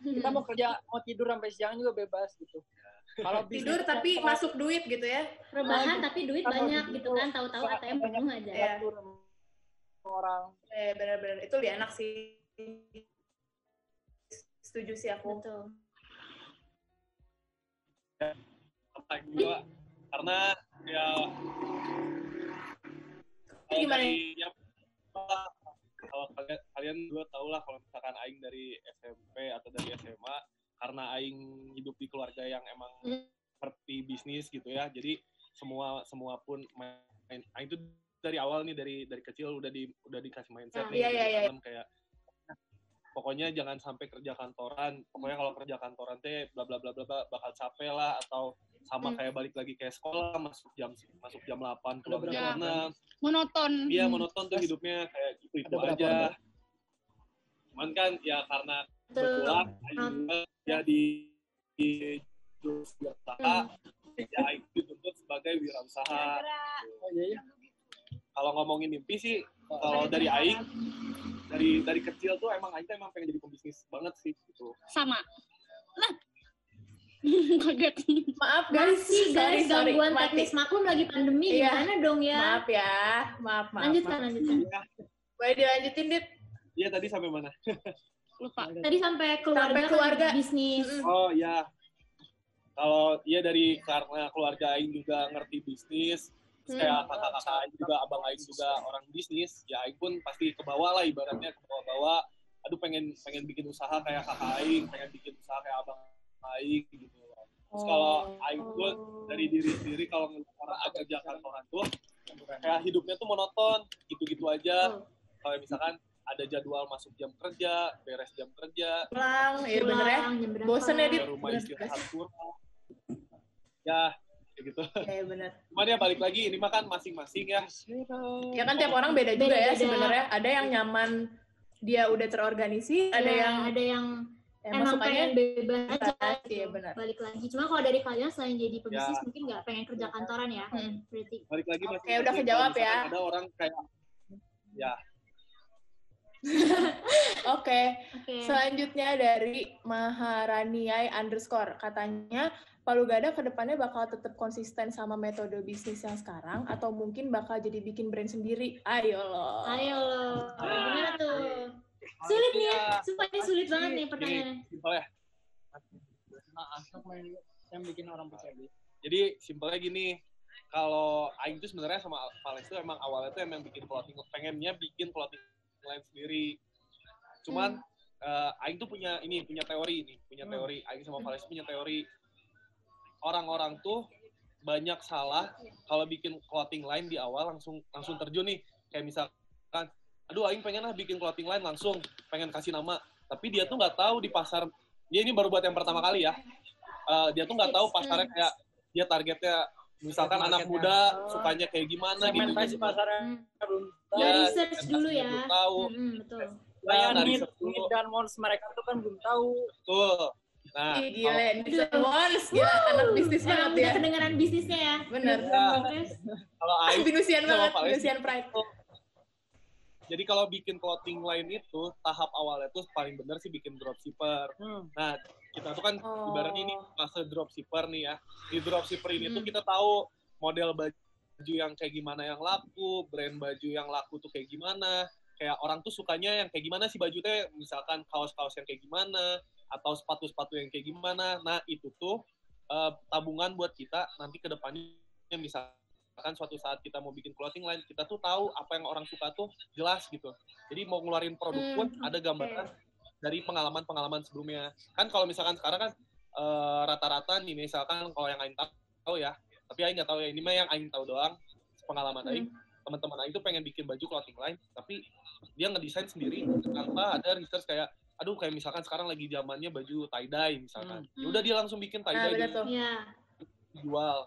Speaker 5: Kita mau kerja mau tidur sampai siang juga bebas gitu. Kalau
Speaker 1: Tidur
Speaker 5: bisnis
Speaker 1: tapi
Speaker 5: kan
Speaker 1: masuk duit gitu ya?
Speaker 2: rebahan tapi duit banyak
Speaker 5: gitu,
Speaker 2: gitu kan tahu-tahu ATM penuh aja
Speaker 1: Iya.
Speaker 5: sama orang.
Speaker 1: Eh, bener-bener. Itu lebih enak sih. Setuju sih aku.
Speaker 2: betul
Speaker 3: apa gua karena ya kalau
Speaker 1: Gimana
Speaker 3: dari ya, kalau kalian kalian juga tau lah kalau misalkan aing dari SMP atau dari SMA karena aing hidup di keluarga yang emang
Speaker 1: Hmm.
Speaker 3: seperti bisnis gitu ya jadi semua semua pun main aing itu dari awal nih dari dari kecil udah di udah dikasih mindset
Speaker 1: Ah,
Speaker 3: nih
Speaker 1: iya, iya, iya.
Speaker 3: kayak pokoknya jangan sampai kerja kantoran pokoknya kalau kerja kantoran teh bla bla bla bla bla, bakal capek lah atau sama
Speaker 1: Hmm.
Speaker 3: kayak balik lagi kayak sekolah masuk jam masuk jam 8 keluar
Speaker 5: berapa
Speaker 3: jam? 6
Speaker 4: monoton
Speaker 3: iya monoton tuh hidupnya kayak gitu itu
Speaker 5: Ada
Speaker 3: aja
Speaker 5: orang?
Speaker 3: cuman kan ya karena
Speaker 2: betul
Speaker 3: kebetulan Aing juga jadi di usaha
Speaker 1: Hmm.
Speaker 3: ya Aing dituntut sebagai wirausaha
Speaker 5: Oh iya iya.
Speaker 3: kalau ngomongin mimpi sih kalau dari Aing dari dari kecil tuh emang Aing tuh emang pengen jadi pembisnis banget sih gitu
Speaker 4: sama lah kaget
Speaker 1: Maaf guys.
Speaker 2: masih guys
Speaker 1: Sorry, sorry.
Speaker 2: gangguan
Speaker 1: Mati.
Speaker 2: teknis maklum lagi pandemi
Speaker 1: Iya.
Speaker 2: gimana dong ya
Speaker 1: Maaf ya. Maaf, maaf.
Speaker 2: lanjutkan
Speaker 1: maaf.
Speaker 2: lanjutkan
Speaker 1: Boleh dilanjutin, Dit?
Speaker 3: iya tadi sampai mana
Speaker 4: lupa
Speaker 2: tadi sampai keluarga,
Speaker 1: Sampai
Speaker 2: kan
Speaker 1: keluarga.
Speaker 2: bisnis
Speaker 1: Mm-mm.
Speaker 3: Oh iya. Kalau iya dari karena keluarga Aing juga ngerti bisnis. Kayak kakak-kakak Aing juga, abang Aing juga orang bisnis, ya Aing pun pasti ke bawah lah ibaratnya ke bawah-bawah. Aduh pengen pengen bikin usaha kayak kakak Aing, pengen bikin usaha kayak abang Aing gitu. Terus kalau Aing pun dari diri sendiri kalau orang kerja kantoran tuh kayak hidupnya tuh monoton, gitu-gitu aja.
Speaker 1: Hmm.
Speaker 3: Kalau misalkan ada jadwal masuk jam kerja, beres jam kerja,
Speaker 1: Pulang, ya bener ya. Bosen ya, Dit?
Speaker 3: ke rumah istirahat kurang. Ya, gitu.
Speaker 1: Iya, bener.
Speaker 3: Cuman ya balik lagi, ini mah kan masing-masing ya.
Speaker 1: Ya kan tiap orang beda juga ya
Speaker 2: Beda-beda.
Speaker 1: sebenarnya. Ada yang nyaman dia udah terorganisir, ada
Speaker 2: Iya,
Speaker 1: yang
Speaker 2: ada yang emang
Speaker 1: sukanya
Speaker 2: pengen bebas aja
Speaker 1: bebas,
Speaker 2: gitu.
Speaker 1: iya, benar.
Speaker 2: balik lagi cuma kalau dari kalian selain jadi pebisnis
Speaker 3: Ya.
Speaker 2: mungkin nggak pengen kerja kantoran ya
Speaker 1: Hmm.
Speaker 2: berarti
Speaker 3: balik lagi
Speaker 1: Oke,
Speaker 3: masing-masing.
Speaker 1: udah kejawab ya.
Speaker 3: Ada orang kayak ya
Speaker 1: Oke,
Speaker 2: oke
Speaker 1: selanjutnya dari Maharaniai underscore. Katanya, Palu Gada ke depannya bakal tetap konsisten sama metode bisnis yang sekarang atau mungkin bakal jadi bikin brand sendiri? Ayo loh.
Speaker 2: ayo loh gimana tuh sulit nih ya sumpah ini sulit banget nih pertanyaannya
Speaker 3: simpel ya.
Speaker 5: Nah, asal main yang bikin orang percaya diri.
Speaker 3: Jadi simpelnya gini, kalau Aing tuh sebenarnya sama Vales tuh emang awalnya tuh emang bikin clothing, pengennya bikin clothing line sendiri. Cuman eh, Aing tuh punya ini, punya teori ini, punya
Speaker 5: Hmm.
Speaker 3: teori. Aing sama Vales punya teori. Orang-orang tuh banyak salah kalau bikin clothing line di awal langsung langsung terjun nih. Kayak misalkan, aduh Aing pengen lah bikin clothing line langsung, pengen kasih nama. Tapi dia tuh nggak tahu di pasar, dia ini baru buat yang pertama kali ya. Eh, dia tuh nggak tahu pasarnya kayak dia targetnya misalkan anak muda sukanya kayak gimana gitu.
Speaker 5: Segmentasi
Speaker 3: gitu.
Speaker 5: pasarnya
Speaker 2: Hmm.
Speaker 5: belum
Speaker 2: Ya,
Speaker 3: Ya,
Speaker 2: research dulu ya.
Speaker 3: belum tahu.
Speaker 2: Mm-mm, betul.
Speaker 3: Nah,
Speaker 5: need, need dan wants mereka tuh kan belum tahu.
Speaker 3: Betul. Nah,
Speaker 1: Ih, gila,
Speaker 3: kalau-
Speaker 1: bisa once, gila, anak bisnis
Speaker 2: Emang
Speaker 1: banget ya.
Speaker 2: kedengeran bisnisnya ya.
Speaker 1: Bener.
Speaker 3: Ya, kalau Aing
Speaker 1: Binusian banget, binusian pride.
Speaker 3: Jadi kalau bikin clothing line itu tahap awalnya tuh paling bener sih bikin dropshipper.
Speaker 5: Hmm.
Speaker 3: Nah, kita tuh kan
Speaker 1: Oh.
Speaker 3: ibaratnya ini fase dropshipper nih ya. Di dropshipper ini tuh
Speaker 1: Hmm.
Speaker 3: kita tahu model baju yang kayak gimana yang laku, brand baju yang laku tuh kayak gimana. Kayak orang tuh sukanya yang kayak gimana sih baju teh, misalkan kaos-kaos yang kayak gimana, atau sepatu-sepatu yang kayak gimana. Nah, itu tuh eh, tabungan buat kita nanti ke depannya misalkan suatu saat kita mau bikin clothing line, kita tuh tahu apa yang orang suka tuh jelas gitu. Jadi mau ngeluarin produk
Speaker 1: Hmm,
Speaker 3: pun ada gambaran dari pengalaman-pengalaman sebelumnya. Kan kalau misalkan sekarang kan eh, rata-rata nih misalkan kalau yang Aing tahu ya, tapi Aing nggak tahu ya, ini mah yang Aing tahu doang pengalaman
Speaker 1: Hmm.
Speaker 3: Aing. Teman-teman Aing tuh pengen bikin baju clothing line, tapi dia ngedesain sendiri tanpa ada research kayak aduh kayak misalkan sekarang lagi zamannya baju tie dye misalkan.
Speaker 2: Hmm.
Speaker 3: Ya udah dia langsung bikin tie
Speaker 1: Nah,
Speaker 3: dye
Speaker 1: tuh.
Speaker 2: ya.
Speaker 3: dijual.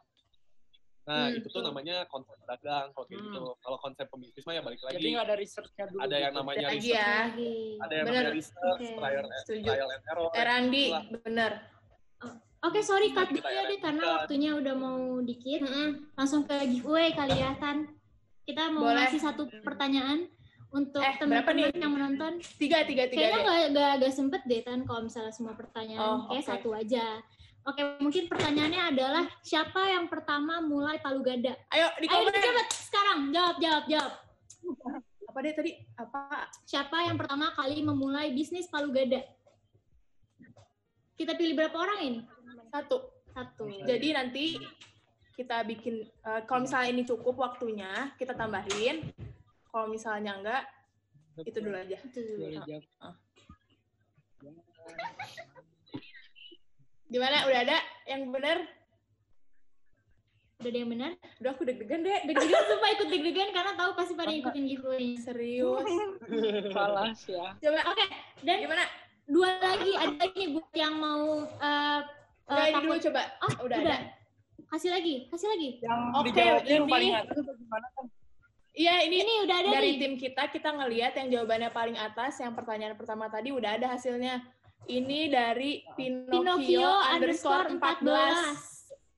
Speaker 3: Nah,
Speaker 1: Hmm,
Speaker 3: itu tuh
Speaker 1: betul.
Speaker 3: namanya konsep dagang kalau kayak
Speaker 5: Hmm.
Speaker 3: gitu. Kalau konsep pembisnis mah ya balik
Speaker 5: Jadi
Speaker 3: lagi.
Speaker 5: nggak ada researchnya dulu.
Speaker 3: Ada yang
Speaker 5: gitu.
Speaker 3: namanya
Speaker 1: Lagi
Speaker 3: research,
Speaker 1: ya.
Speaker 3: Ada yang
Speaker 1: Bener.
Speaker 3: namanya research,
Speaker 2: Oke.
Speaker 3: trial,
Speaker 1: Setuju.
Speaker 3: trial and error.
Speaker 1: Eh, Randi,
Speaker 3: Itulah.
Speaker 1: bener.
Speaker 2: Oke, sorry cut dulu ya deh karena waktunya udah mau dikit.
Speaker 1: Mm-mm.
Speaker 2: Langsung ke giveaway kali ya, Tan. Kita mau
Speaker 1: Boleh.
Speaker 2: ngasih satu pertanyaan untuk
Speaker 1: Eh,
Speaker 2: teman-teman yang menonton.
Speaker 1: Tiga, tiga, tiga
Speaker 2: Kayaknya nggak nggak agak sempet deh Tan kalau misalnya semua pertanyaan
Speaker 1: Oh,
Speaker 2: kayak
Speaker 1: oke.
Speaker 2: satu aja. Oke, mungkin pertanyaannya adalah siapa yang pertama mulai palu gada?
Speaker 1: Ayo, di
Speaker 2: Ayo
Speaker 1: komen.
Speaker 2: cepet sekarang jawab jawab jawab.
Speaker 1: Apa deh tadi? Apa?
Speaker 2: Siapa yang pertama kali memulai bisnis palu gada? Kita pilih berapa orang ini?
Speaker 1: Satu.
Speaker 2: Satu.
Speaker 1: Jadi nanti kita bikin, eh, kalau misalnya ini cukup waktunya, kita tambahin. Kalau misalnya enggak, itu dulu aja.
Speaker 2: Itu dulu.
Speaker 5: Boleh jawab.
Speaker 1: Gimana? Udah ada yang benar?
Speaker 2: Udah ada yang benar?
Speaker 1: Udah aku deg-degan deh.
Speaker 2: Deg-degan sumpah ikut deg-degan karena tahu pasti pada ikutin giveaway.
Speaker 1: Serius.
Speaker 5: Salah ya.
Speaker 1: Coba,
Speaker 2: Oke, dan
Speaker 1: gimana?
Speaker 2: dua lagi ada lagi nih buat yang mau eh
Speaker 1: Udah
Speaker 2: eh,
Speaker 1: ini dulu
Speaker 2: takut-
Speaker 1: coba.
Speaker 2: Oh,
Speaker 1: udah ada.
Speaker 2: Kasih lagi, kasih lagi.
Speaker 5: Yang
Speaker 1: Oke,
Speaker 5: dijawabnya yang
Speaker 1: ini-
Speaker 5: paling atas gimana kan?
Speaker 1: Iya, ini
Speaker 2: Ini udah ada
Speaker 1: dari
Speaker 2: nih.
Speaker 1: tim kita kita ngelihat yang jawabannya paling atas yang pertanyaan pertama tadi udah ada hasilnya ini dari Pinocchio,
Speaker 2: Pinocchio
Speaker 1: underscore
Speaker 2: underscore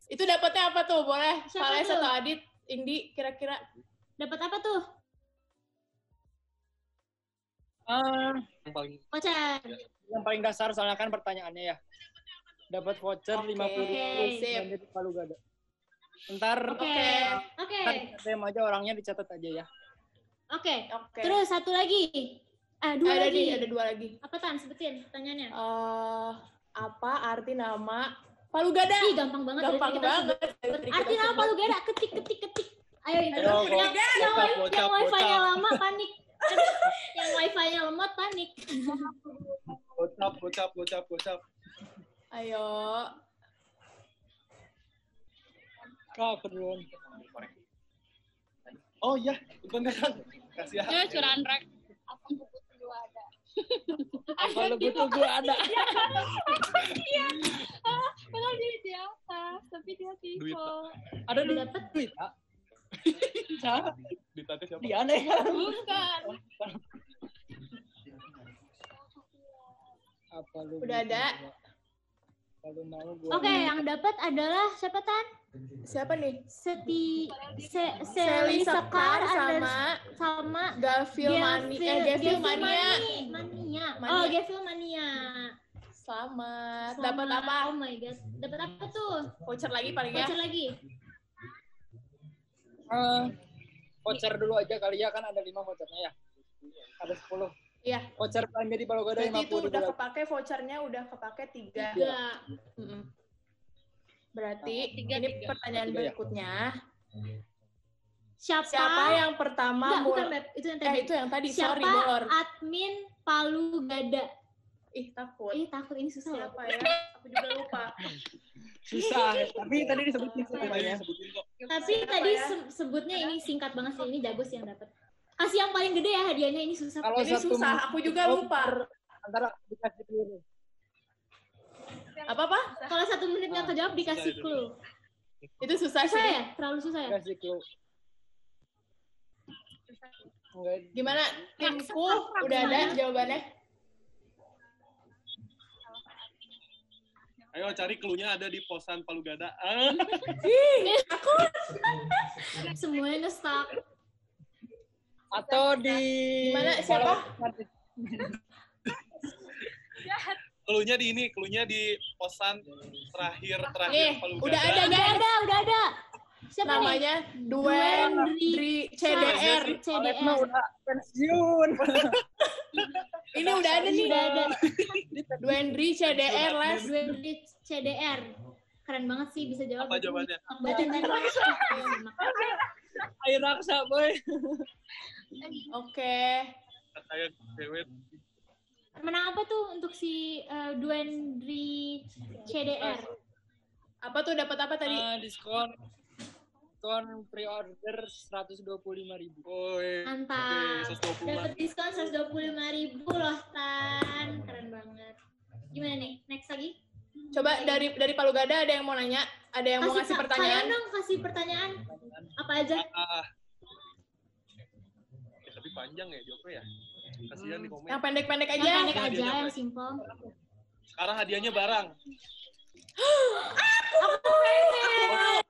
Speaker 1: 14 itu dapatnya apa tuh boleh Vales
Speaker 2: tuh?
Speaker 1: atau Adit Indi kira-kira
Speaker 2: Dapat apa tuh?
Speaker 5: Ah,
Speaker 3: Yang paling
Speaker 2: Voucher.
Speaker 5: yang paling dasar soalnya kan pertanyaannya ya. Dapat voucher
Speaker 1: Oke,
Speaker 5: 50 ribu
Speaker 1: sip.
Speaker 5: dan jadi palu gada. Ntar
Speaker 2: Oke.
Speaker 1: Oke.
Speaker 2: Oke.
Speaker 5: DM aja orangnya dicatat aja ya.
Speaker 2: Oke.
Speaker 1: oke
Speaker 2: Terus satu lagi. Ah, dua
Speaker 1: ada
Speaker 2: lagi.
Speaker 1: nih ada dua lagi
Speaker 2: Apa Tan? Sebutin pertanyaannya.
Speaker 1: Eh, apa arti nama Palu Gada
Speaker 2: Ih, gampang banget. dari
Speaker 1: gampang
Speaker 2: kita
Speaker 1: banget
Speaker 2: sebut.
Speaker 1: Tadi
Speaker 2: Arti
Speaker 1: kita
Speaker 2: nama palu gada ketik ketik ketik. Ayo ini.
Speaker 5: Ayo,
Speaker 2: yang, yang, yang, wifi-nya lama panik. yang wifi-nya lemot panik.
Speaker 3: bocap, bocap, bocap, bocap.
Speaker 1: ayo
Speaker 5: Kak, keduluan.
Speaker 3: Oh iya, bentar kan. Kasih ya.
Speaker 4: Ya curahan rek. Apa buku dua ada.
Speaker 5: Kalau butuh gue ada.
Speaker 4: Padahal dia di atas, tapi dia tipe.
Speaker 5: Ada duit.
Speaker 2: Dapat.
Speaker 5: duit, Kak. Siapa?
Speaker 3: Ditanya siapa?
Speaker 5: Dia aneh kan?
Speaker 4: Bukan.
Speaker 5: Apa Selalu
Speaker 1: Udah ada.
Speaker 2: Oke, yang dapat adalah siapa Tan?
Speaker 1: Siapa nih?
Speaker 2: Seti Se,
Speaker 1: Sally
Speaker 2: Sekar sama
Speaker 1: sama Gavil Mania. Eh, Gavil Mania.
Speaker 2: Mani- Mania. Oh, Gavil Mania.
Speaker 1: Selamat.
Speaker 2: Selamat.
Speaker 1: Dapat apa?
Speaker 2: Oh my god. Dapat apa tuh?
Speaker 1: Voucher lagi paling ya.
Speaker 2: Voucher lagi.
Speaker 5: Eh, voucher dulu aja kali ya kan ada lima vouchernya ya. Ada sepuluh.
Speaker 1: Iya.
Speaker 5: Voucher belanja di
Speaker 1: Berarti
Speaker 5: lima
Speaker 1: itu
Speaker 5: puluh
Speaker 1: udah kepake vouchernya udah kepake tiga.
Speaker 2: Tiga.
Speaker 1: Mm-mm. Berarti
Speaker 4: Tiga,
Speaker 1: ini
Speaker 4: tiga.
Speaker 1: pertanyaan
Speaker 5: Tiga ya?
Speaker 1: berikutnya.
Speaker 2: Siapa?
Speaker 1: Siapa yang pertama
Speaker 2: Enggak, bukan Beb. Itu yang
Speaker 1: Eh
Speaker 2: tadi.
Speaker 1: itu yang tadi,
Speaker 2: Siapa
Speaker 1: sorry Bor.
Speaker 2: admin Palu Gada?
Speaker 1: Ih takut.
Speaker 2: Ih, takut ini susah ya.
Speaker 1: Siapa ya? Aku juga lupa.
Speaker 5: Susah. Tapi tadi disebutin
Speaker 3: kok.
Speaker 2: Tapi
Speaker 1: Siapa
Speaker 2: tadi
Speaker 1: ya?
Speaker 2: se- sebutnya ini singkat banget sih. Ini jago sih yang dapat. Kasih yang paling gede ya hadiahnya ini susah.
Speaker 5: Kalau
Speaker 1: Ini
Speaker 5: satu
Speaker 1: susah, aku juga lupa.
Speaker 5: antara dikasih peluru.
Speaker 1: Apa apa?
Speaker 2: Kalau satu menit nggak kejawab dikasih clue.
Speaker 1: Itu susah
Speaker 2: Susah
Speaker 1: sih.
Speaker 2: ya? Terlalu susah ya?
Speaker 5: Dikasih clue.
Speaker 1: Gimana? Timku udah ada jawabannya?
Speaker 3: Ayo cari clue-nya ada di posan Palu Gada. Ah.
Speaker 2: Semuanya nge-stuck.
Speaker 5: Atau di
Speaker 1: Gimana? Siapa?
Speaker 3: Clue-nya di ini, clue-nya di posan terakhir terakhir
Speaker 1: Eh, udah ada
Speaker 2: Udah ada, udah ada. Siapa?
Speaker 1: Namanya Duen Dri CDR.
Speaker 2: CDR.
Speaker 5: udah pensiun.
Speaker 1: Ini udah ada nih.
Speaker 2: Udah ada.
Speaker 1: Duendri CDR les.
Speaker 2: Duendri CDR. Keren banget sih bisa jawab.
Speaker 3: Apa jawabannya?
Speaker 2: Baca
Speaker 5: Air raksa, boy.
Speaker 1: Oke.
Speaker 3: Cewek.
Speaker 2: Menang apa tuh untuk si uh, Duendri CDR?
Speaker 1: Apa tuh dapat apa tadi?
Speaker 5: Eh, diskon diskon pre-order 125 ribu.
Speaker 3: Woi.
Speaker 2: Mantap.
Speaker 3: Oke, 125.
Speaker 2: Dapat diskon 125 ribu loh Tan. Keren banget. Gimana nih? Next lagi?
Speaker 1: Coba dari dari Palu Gada ada yang mau nanya? Ada yang mau ngasih
Speaker 2: ta-
Speaker 1: pertanyaan?
Speaker 2: Kalian dong kasih pertanyaan. Apa aja?
Speaker 3: Ah. Panjang ya jawabnya ya. Kasihan di komen.
Speaker 1: Yang pendek-pendek
Speaker 2: Yang
Speaker 1: aja.
Speaker 2: pendek aja, yang simple.
Speaker 3: Sekarang hadiahnya barang.
Speaker 2: Aku pengen.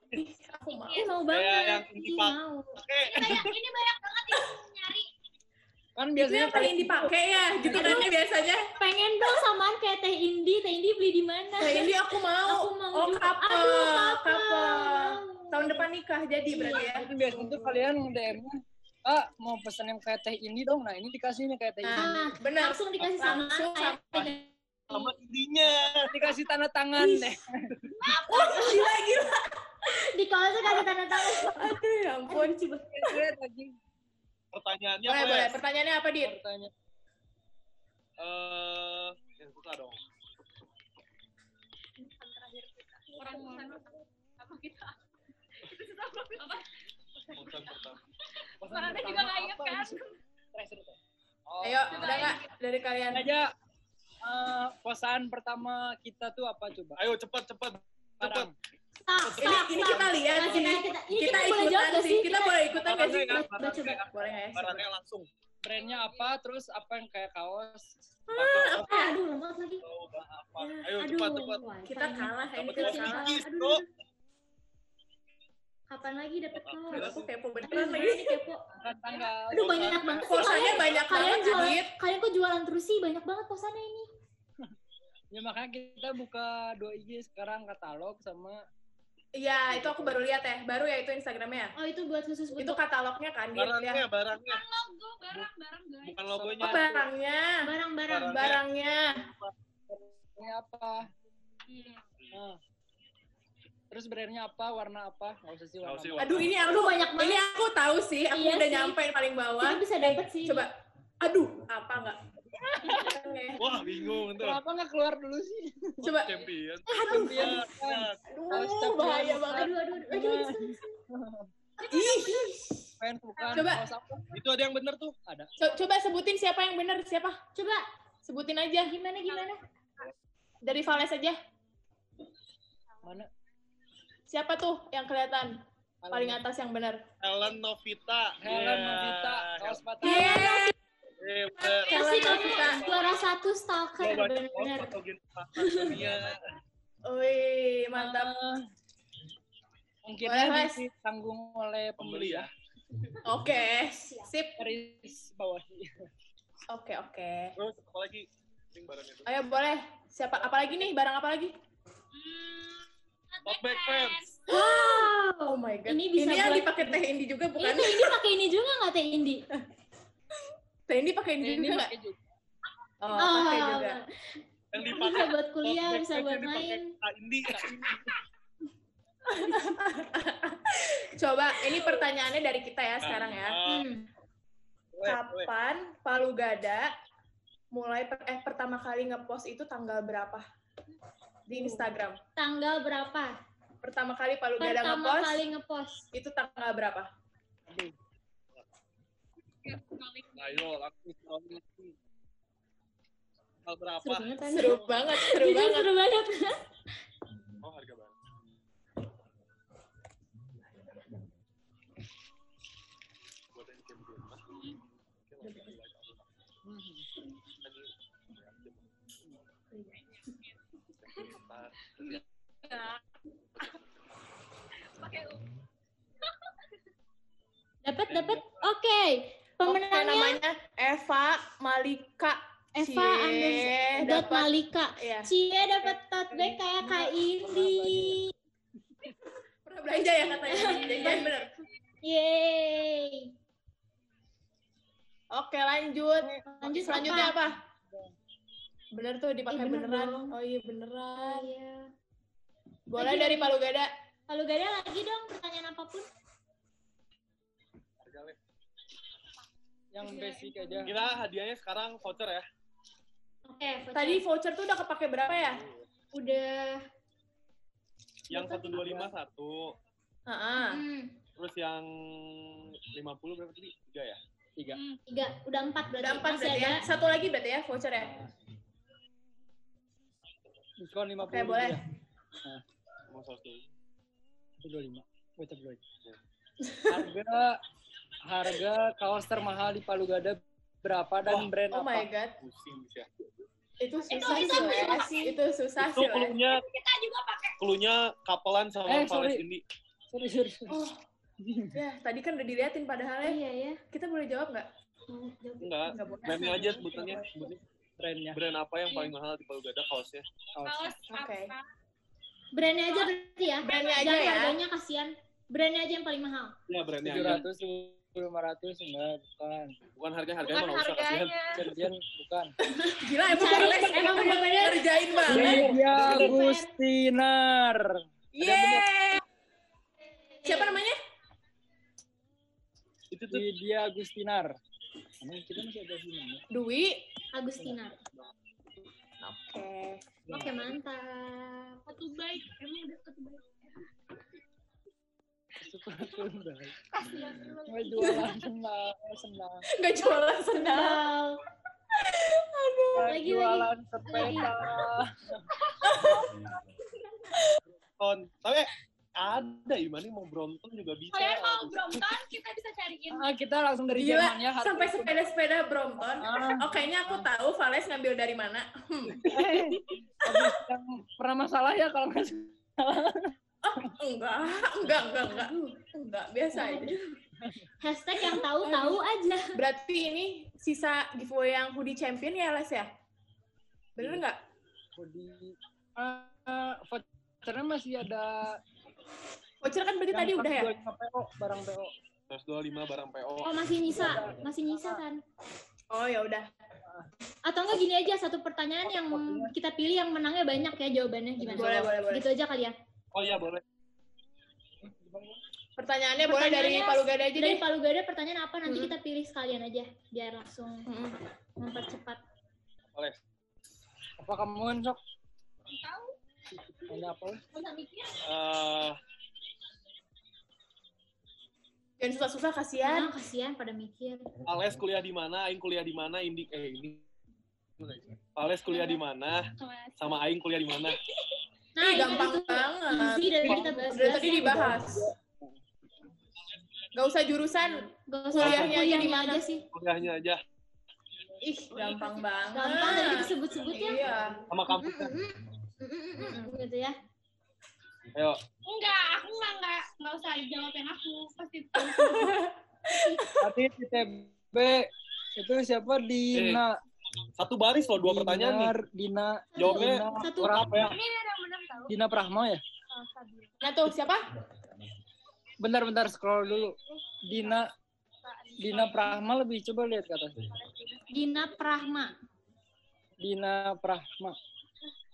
Speaker 2: Ih, mau
Speaker 3: Kayak
Speaker 2: banget.
Speaker 3: yang dipak-
Speaker 2: mau.
Speaker 3: Oke.
Speaker 2: ini banyak banget yang nyari.
Speaker 5: Kan
Speaker 1: Itu
Speaker 5: biasanya
Speaker 1: yang paling dipakai ya, gitu kan ya biasanya.
Speaker 2: Pengen dong samaan kayak Teh Indi. Teh Indi beli di mana?
Speaker 1: Nah ini aku mau.
Speaker 2: Aku mau
Speaker 1: oh couple,
Speaker 2: Aduh, couple.
Speaker 1: Tahun depan nikah jadi berarti ya.
Speaker 5: Itu biasanya tuh kalian DM Ah, mau pesan yang kayak teh ini dong. Nah, ini dikasih nih kayak teh ini.
Speaker 2: Nah,
Speaker 1: Benar.
Speaker 2: langsung dikasih sama
Speaker 1: Langsung
Speaker 3: Sama intinya.
Speaker 5: Dikasih tanda tangan deh.
Speaker 1: Gila gila.
Speaker 2: di kaosnya kasih tanda tangan.
Speaker 1: Aduh ya ampun.
Speaker 2: Coba.
Speaker 5: Lihat lagi
Speaker 3: Pertanyaannya
Speaker 1: Boleh
Speaker 3: apa
Speaker 1: boleh.
Speaker 3: ya?
Speaker 1: Pertanyaannya apa dit?
Speaker 5: pertanyaan.
Speaker 3: Eh, yang susah dong.
Speaker 4: orang apa kita apa
Speaker 3: pertama.
Speaker 4: Suaranya juga nggak inget kan
Speaker 5: Oh,
Speaker 1: Ayo, udah nggak dari kalian?
Speaker 5: aja eh, kosan pertama kita tuh apa coba?
Speaker 3: Ayo cepat cepat cepat.
Speaker 1: Ini
Speaker 2: stop,
Speaker 1: ini kita lihat
Speaker 2: Nah,
Speaker 1: ini.
Speaker 2: kita, kita,
Speaker 1: Kita
Speaker 2: kita
Speaker 1: ikutan sih.
Speaker 2: sih?
Speaker 1: Kita boleh ikutan nggak sih?
Speaker 2: Baca, coba.
Speaker 1: Boleh ya?
Speaker 3: Barangnya langsung.
Speaker 5: Brandnya apa? Terus apa yang kayak kaos?
Speaker 2: Ah, aduh, lemot lagi.
Speaker 3: Apa?
Speaker 2: Ya,
Speaker 3: Ayo cepat cepat.
Speaker 1: Kita kalah ya. Kita kalah.
Speaker 2: aduh. Kapan lagi dapat kaos?
Speaker 1: Aku kepo beneran lagi.
Speaker 2: kepo?
Speaker 5: Tanggal.
Speaker 2: Aduh, banyak banget sih
Speaker 1: Kosannya
Speaker 2: kalian.
Speaker 1: banyak
Speaker 2: Kalian
Speaker 1: banget,
Speaker 2: jualan,
Speaker 1: Adit.
Speaker 2: kalian kok jualan terus sih? Banyak banget kosannya ini.
Speaker 5: Ya makanya kita buka dua IG sekarang katalog sama
Speaker 1: Iya, itu aku baru lihat ya. Baru ya itu Instagramnya.
Speaker 2: Oh, itu buat khusus
Speaker 1: Itu
Speaker 2: untuk
Speaker 1: katalognya kan dia.
Speaker 3: Barangnya
Speaker 1: dia.
Speaker 3: barangnya
Speaker 4: logo barang barang guys
Speaker 3: bukan logonya.
Speaker 1: Oh, barangnya.
Speaker 2: barang-barang.
Speaker 1: Barangnya.
Speaker 5: ini apa?
Speaker 4: Iya.
Speaker 5: Nah. Terus brandnya apa? Warna apa? Nggak usah sih
Speaker 3: Nggak
Speaker 5: warna.
Speaker 3: usah
Speaker 5: apa.
Speaker 1: Aduh, ini aku
Speaker 2: Aduh, banyak banget.
Speaker 1: Ini aku tahu sih. Aku
Speaker 2: Iya
Speaker 1: udah
Speaker 2: sih.
Speaker 1: nyampe paling bawah.
Speaker 2: Kita bisa dapet sih.
Speaker 1: Coba. Aduh, apa enggak?
Speaker 3: Wah bingung tuh.
Speaker 5: Kenapa nggak keluar dulu sih?
Speaker 1: Coba.
Speaker 3: Champion.
Speaker 5: Champion.
Speaker 1: Aduh, bahaya banget.
Speaker 2: Aduh, aduh, aduh.
Speaker 1: Ih.
Speaker 5: Fans bukan.
Speaker 1: Coba.
Speaker 3: Itu ada yang bener tuh.
Speaker 5: Ada.
Speaker 1: Co- Coba sebutin siapa yang benar, siapa?
Speaker 2: Coba,
Speaker 1: Sebutin aja.
Speaker 2: gimana, gimana?
Speaker 1: Dari Vales aja.
Speaker 5: Mana?
Speaker 1: Siapa tuh yang kelihatan paling atas yang benar?
Speaker 3: Helen Novita.
Speaker 5: Helen
Speaker 3: Iya.
Speaker 5: Novita. Kaos patah.
Speaker 3: Eh.
Speaker 2: Kasih
Speaker 1: Helen
Speaker 2: kamu
Speaker 1: Novita.
Speaker 2: juara satu stalker bener.
Speaker 1: Wih, mantap.
Speaker 5: Eh, mungkin ditanggung oleh pembeli ya.
Speaker 1: Oke, sip.
Speaker 5: Garis bawah.
Speaker 1: Oke, oke.
Speaker 3: Terus apa lagi?
Speaker 1: Ayo boleh. Siapa apa lagi nih? Barang apa lagi?
Speaker 3: Tote bag fans.
Speaker 2: Wow.
Speaker 1: Oh my god.
Speaker 2: Ini bisa
Speaker 1: yang
Speaker 2: buat-
Speaker 1: dipakai Teh Indi juga bukan?
Speaker 2: Ini ini pakai ini juga nggak teh Indi?
Speaker 1: Teh Indi pakai
Speaker 5: Ini
Speaker 1: juga nggak?
Speaker 5: pakai juga.
Speaker 1: Oh, pakai juga.
Speaker 3: Yang
Speaker 2: bisa
Speaker 3: dipakai
Speaker 2: buat kuliah, bisa buat
Speaker 3: yang
Speaker 2: main.
Speaker 3: Indi.
Speaker 1: Coba, ini pertanyaannya dari kita ya sekarang ya.
Speaker 3: Ah,
Speaker 2: Hmm.
Speaker 1: Kapan Palu Gada mulai per- eh pertama kali ngepost itu tanggal berapa di Instagram?
Speaker 2: Tanggal berapa?
Speaker 1: Pertama kali Palu Gada
Speaker 2: Pertama
Speaker 1: ngepost
Speaker 2: kali ngepost.
Speaker 1: itu tanggal berapa?
Speaker 3: Ayo, laku. Tanggal berapa?
Speaker 2: Seru banget?
Speaker 1: Seru banget, seru banget.
Speaker 2: seru banget.
Speaker 3: Oh, harga banget. Buat
Speaker 2: Dapat dapat. Oke. Pemenangnya
Speaker 1: namanya Eva Malika.
Speaker 2: Eva dot
Speaker 1: dapat-
Speaker 2: Malika.
Speaker 1: Iya.
Speaker 2: Cie dapat tote bag kayak Kak Indi.
Speaker 1: Pernah belanja ya katanya? Jajan bener.
Speaker 2: Yeay.
Speaker 1: Oke, lanjut.
Speaker 2: Lanjut
Speaker 1: Selanjutnya
Speaker 2: apa?
Speaker 1: apa? Bener tuh dipakai
Speaker 2: Ih, bener
Speaker 1: beneran.
Speaker 2: dong.
Speaker 1: Oh iya beneran.
Speaker 2: Iya.
Speaker 1: Boleh
Speaker 2: Lagi,
Speaker 1: dari. Palu Gada.
Speaker 2: Kalau gak ada lagi dong pertanyaan
Speaker 3: apa pun.
Speaker 5: Yang basic aja.
Speaker 3: Kita hadiahnya sekarang voucher ya.
Speaker 2: Oke, voucher.
Speaker 1: Tadi voucher tuh udah kepake berapa ya?
Speaker 2: udah
Speaker 3: Yang 125 satu.
Speaker 1: Heeh.
Speaker 2: hmm,
Speaker 3: Terus yang 50 berapa tadi? Tiga ya?
Speaker 5: Tiga.
Speaker 2: tiga, udah empat berarti.
Speaker 1: Udah empat berarti ya. Satu lagi berarti ya voucher ya.
Speaker 5: Diskon 50
Speaker 1: Oke, boleh.
Speaker 5: Ya.
Speaker 3: Mau satu.
Speaker 5: 125. Gocap dulu. Harga harga kaos termahal di Palu Gada berapa dan
Speaker 3: Wah,
Speaker 5: brand
Speaker 1: Oh
Speaker 5: apa?
Speaker 1: my god.
Speaker 3: Pusing bisa.
Speaker 1: Itu susah
Speaker 2: itu
Speaker 1: sih,
Speaker 2: susah sih.
Speaker 1: Itu susah
Speaker 3: Itu
Speaker 1: sih,
Speaker 3: klunya
Speaker 4: Kita juga pakai.
Speaker 3: klunya kapelan sama
Speaker 5: Eh,
Speaker 3: Vales
Speaker 5: sorry.
Speaker 3: Indi.
Speaker 5: Sorry, sorry. sorry.
Speaker 1: Oh, ya tadi kan udah diliatin padahal ya.
Speaker 2: Iya ya.
Speaker 1: Kita boleh jawab nggak?
Speaker 3: Enggak.
Speaker 1: Nggak boleh.
Speaker 3: Brandnya aja sebutannya. Sebutin.
Speaker 5: Brandnya.
Speaker 3: Brand apa yang paling mahal di Palu Gada kaosnya?
Speaker 5: Kaos.
Speaker 4: Kaos
Speaker 1: Oke.
Speaker 2: Brandnya aja berarti ya.
Speaker 1: Brandnya aja
Speaker 2: Jangan
Speaker 1: ya.
Speaker 2: harganya kasihan. Brandnya aja yang paling mahal.
Speaker 3: Ya brandnya
Speaker 5: Tujuh ratus, lima ratus enggak, bukan.
Speaker 3: Bukan harga harganya
Speaker 4: Bukan
Speaker 3: nggak usah kasihan.
Speaker 4: harganya.
Speaker 5: Kerjaan bukan.
Speaker 1: Gila emang
Speaker 2: Cari,
Speaker 1: Les
Speaker 2: emang bener-bener.
Speaker 1: ngerjain banget.
Speaker 5: Lydia
Speaker 2: Fair.
Speaker 5: Gustinar.
Speaker 1: Yeay. Siapa namanya?
Speaker 3: Itu tuh
Speaker 5: Lydia Gustinar. Emang kita masih ada mana?
Speaker 1: Dwi.
Speaker 2: Agustinar.
Speaker 1: Oke.
Speaker 2: Oke, mantap.
Speaker 4: Satu baik. Emang udah satu baik.
Speaker 5: Mau jualan senang, senang.
Speaker 1: Nggak jualan sendal.
Speaker 2: Wow.
Speaker 5: Mau
Speaker 2: Lagi,
Speaker 5: jualan sepeda.
Speaker 3: ton. Tapi ada Imani mau Brompton juga bisa.
Speaker 4: Kalian mau Brompton, kita bisa cariin.
Speaker 5: Ah, kita langsung dari
Speaker 1: Gila,
Speaker 5: Jerman ya. harga
Speaker 1: sampai sepeda-sepeda Brompton.
Speaker 5: Ah.
Speaker 1: Oh, kayaknya aku tahu Vales ngambil dari mana. Hmm.
Speaker 5: Yang pernah masalah ya kalau nggak salah.
Speaker 1: Oh, enggak, enggak, enggak, enggak. Enggak, biasa aja.
Speaker 2: Hashtag yang tahu tahu aja.
Speaker 1: Berarti ini sisa giveaway yang hoodie champion ya, Les ya? Bener nggak?
Speaker 5: Di uh, vouchernya masih ada
Speaker 1: Voucher kan berarti tadi udah ya?
Speaker 5: 125 PO, barang PO.
Speaker 3: 125 barang PO.
Speaker 2: Oh, masih nyisa. Masih nyisa kan?
Speaker 1: Oh, ya udah.
Speaker 2: Atau enggak gini aja satu pertanyaan yang kita pilih yang menangnya banyak ya jawabannya gimana?
Speaker 1: Boleh, boleh, boleh.
Speaker 2: Gitu aja kali ya.
Speaker 3: Oh iya boleh.
Speaker 1: Pertanyaannya boleh dari
Speaker 2: Pertanyaannya
Speaker 1: Palu Gada aja
Speaker 2: Dari
Speaker 1: deh.
Speaker 2: Palu Gada pertanyaan apa nanti
Speaker 1: Hmm.
Speaker 2: kita pilih sekalian aja biar langsung
Speaker 1: Hmm.
Speaker 2: mempercepat.
Speaker 3: Boleh.
Speaker 5: Apa kamu sok?
Speaker 4: Tahu.
Speaker 5: Ada apa?
Speaker 4: Mikir.
Speaker 3: Eh,
Speaker 1: Jangan susah-susah, kasihan.
Speaker 2: Nah, kasihan pada mikir.
Speaker 3: Ales kuliah di mana? Aing kuliah di mana? Indi eh ini. Ales kuliah di mana? Sama Aing kuliah di mana?
Speaker 2: Nah,
Speaker 1: gampang
Speaker 2: itu
Speaker 1: banget.
Speaker 2: easy dari kita bahas.
Speaker 1: Dari tadi dibahas. Gak usah jurusan.
Speaker 2: Gak usah
Speaker 1: Kuliahnya aja
Speaker 2: kuliahnya
Speaker 1: di mana?
Speaker 2: aja sih.
Speaker 3: Kuliahnya aja.
Speaker 1: Ih, gampang banget.
Speaker 2: Gampang dari disebut-sebut ya.
Speaker 1: Iya.
Speaker 3: Sama kampusnya.
Speaker 2: Mm, mm, mm, mm, mm, Gitu ya.
Speaker 3: Ayo,
Speaker 4: Enggak, aku nggak nggak nggak usah jawabin aku pasti.
Speaker 5: Tadi ITB itu siapa Dina?
Speaker 3: satu baris loh, dua pertanyaan nih.
Speaker 5: Dinar, Dina,
Speaker 3: Jawabnya
Speaker 5: Dina,
Speaker 2: Satu.
Speaker 5: orang apa ya?
Speaker 4: Ini ada yang benar tahu.
Speaker 5: Dina Prahma ya?
Speaker 1: Nah tuh, siapa?
Speaker 5: Bentar-bentar scroll dulu. Dina Dina Prahma lebih coba lihat kata.
Speaker 2: Gina Prahma.
Speaker 5: Dina Prahma.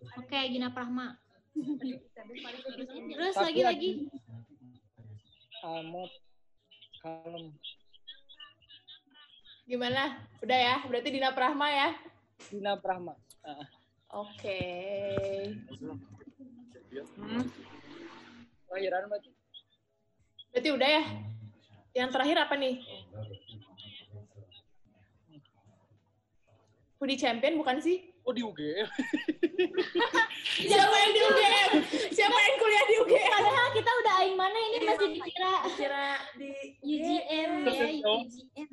Speaker 2: Oke, Gina Prahma. Terus lagi lagi.
Speaker 5: Amot kalem.
Speaker 1: Gimana? Udah ya? Berarti Dina Prahma ya?
Speaker 5: Dina Prahma. Ah.
Speaker 1: Oke.
Speaker 5: Hmm. Lahiran berarti.
Speaker 1: Berarti udah ya? Yang terakhir apa nih? Hoodie Champion bukan sih?
Speaker 3: Oh di UGM.
Speaker 1: Siapa yang di UGM? Siapa yang kuliah di UGM?
Speaker 2: Padahal kita udah aing mana ini masih dikira
Speaker 1: Kira di
Speaker 2: UGM ya, UGM.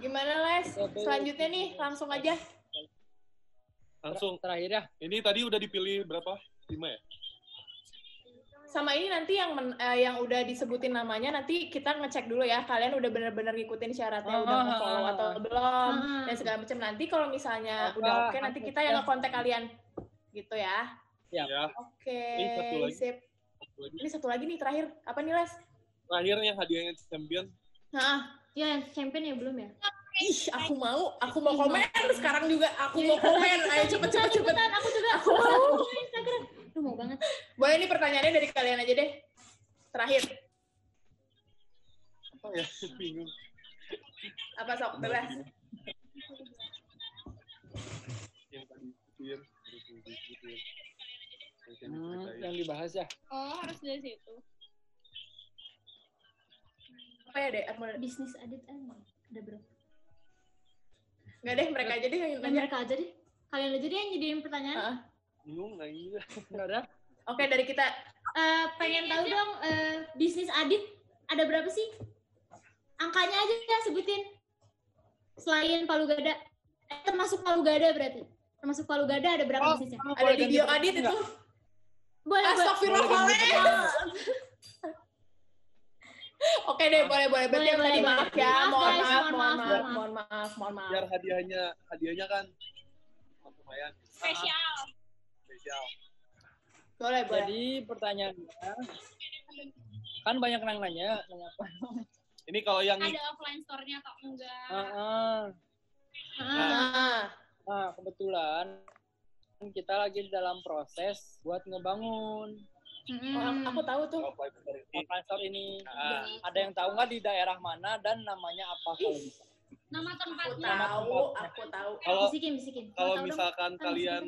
Speaker 1: Gimana Les? Selanjutnya nih, langsung aja.
Speaker 3: Langsung.
Speaker 5: Terakhir ya.
Speaker 3: Ini tadi udah dipilih berapa? Lima ya?
Speaker 1: Sama ini nanti yang men- eh, yang udah disebutin namanya nanti kita ngecek dulu ya kalian udah bener-bener ngikutin syaratnya udah
Speaker 5: Ah,
Speaker 1: follow
Speaker 5: ah,
Speaker 1: atau belum
Speaker 2: Ah.
Speaker 1: dan segala macam nanti kalau misalnya
Speaker 5: Apa,
Speaker 1: udah oke nanti kita yang
Speaker 5: apa?
Speaker 1: ngekontak kalian gitu ya
Speaker 5: Ya.
Speaker 1: Oke
Speaker 3: Ini satu lagi.
Speaker 1: sip
Speaker 3: satu lagi.
Speaker 1: ini satu lagi nih terakhir apa nih Les
Speaker 3: Terakhir yang hadiahnya champion.
Speaker 1: nah
Speaker 2: Ya, champion ya belum ya?
Speaker 1: ih aku mau aku mau komen sekarang juga aku
Speaker 2: Iya.
Speaker 1: mau komen ayo cepet cepet cepet
Speaker 2: Cepetan, aku juga.
Speaker 1: aku mau
Speaker 2: Lu mau banget.
Speaker 1: boleh nih pertanyaannya dari kalian aja deh terakhir
Speaker 3: Apa ya? Bingung.
Speaker 1: apa sok bebas
Speaker 3: Yang tadi
Speaker 5: Hmm, yang dibahas ya.
Speaker 4: Oh, harus dari situ.
Speaker 1: apa ya deh aku mau-
Speaker 2: Bisnis adit ah, ada berapa?
Speaker 1: nggak deh mereka aja deh yang
Speaker 2: Ya,
Speaker 1: nanya
Speaker 2: mereka aja deh. Kalian aja deh yang nyediain pertanyaan.
Speaker 1: Ah.
Speaker 3: Bingung nggak ini?
Speaker 5: Enggak ada.
Speaker 1: oke dari kita
Speaker 2: Eh, pengen tahu dong eh, bisnis adit ada berapa sih? Angkanya aja ya sebutin. Selain Palu Gada. Eh, termasuk Palu Gada berarti. Termasuk Palu Gada ada berapa
Speaker 5: Oh,
Speaker 2: bisnisnya?
Speaker 1: ada di bio Adit itu
Speaker 2: Boleh, boleh.
Speaker 1: Astagfirullahaladzim. Oke deh, boleh, boleh. Berarti
Speaker 2: Boleh,
Speaker 1: yang tadi
Speaker 2: boleh,
Speaker 1: maaf ya.
Speaker 2: Maaf,
Speaker 1: Mohon maaf,
Speaker 2: mohon
Speaker 1: mohon
Speaker 2: maaf, mohon
Speaker 1: maaf, mohon maaf.
Speaker 3: Biar hadiahnya, hadiahnya kan lumayan
Speaker 4: Spesial.
Speaker 3: Spesial.
Speaker 1: Boleh, boleh.
Speaker 5: Jadi pertanyaannya kan banyak yang nanya, nanya apa?
Speaker 3: Ini kalau yang
Speaker 4: Ada offline store-nya atau enggak?
Speaker 5: Ah, ah.
Speaker 2: Ah,
Speaker 1: Nah,
Speaker 5: Nah, kebetulan kita lagi dalam proses buat ngebangun
Speaker 2: mm-mm.
Speaker 1: oh, aku- aku tahu tuh.
Speaker 3: offline store ini.
Speaker 5: offline store ini.
Speaker 3: Ah,
Speaker 5: Ada yang tahu nggak di daerah mana dan namanya apa kalau bisa?
Speaker 4: Nama
Speaker 1: Aku
Speaker 4: tempatnya.
Speaker 1: tahu, aku tahu.
Speaker 3: Kalau
Speaker 2: Bisikin, bisikin.
Speaker 3: Kalau misalkan
Speaker 2: Kan
Speaker 3: kalian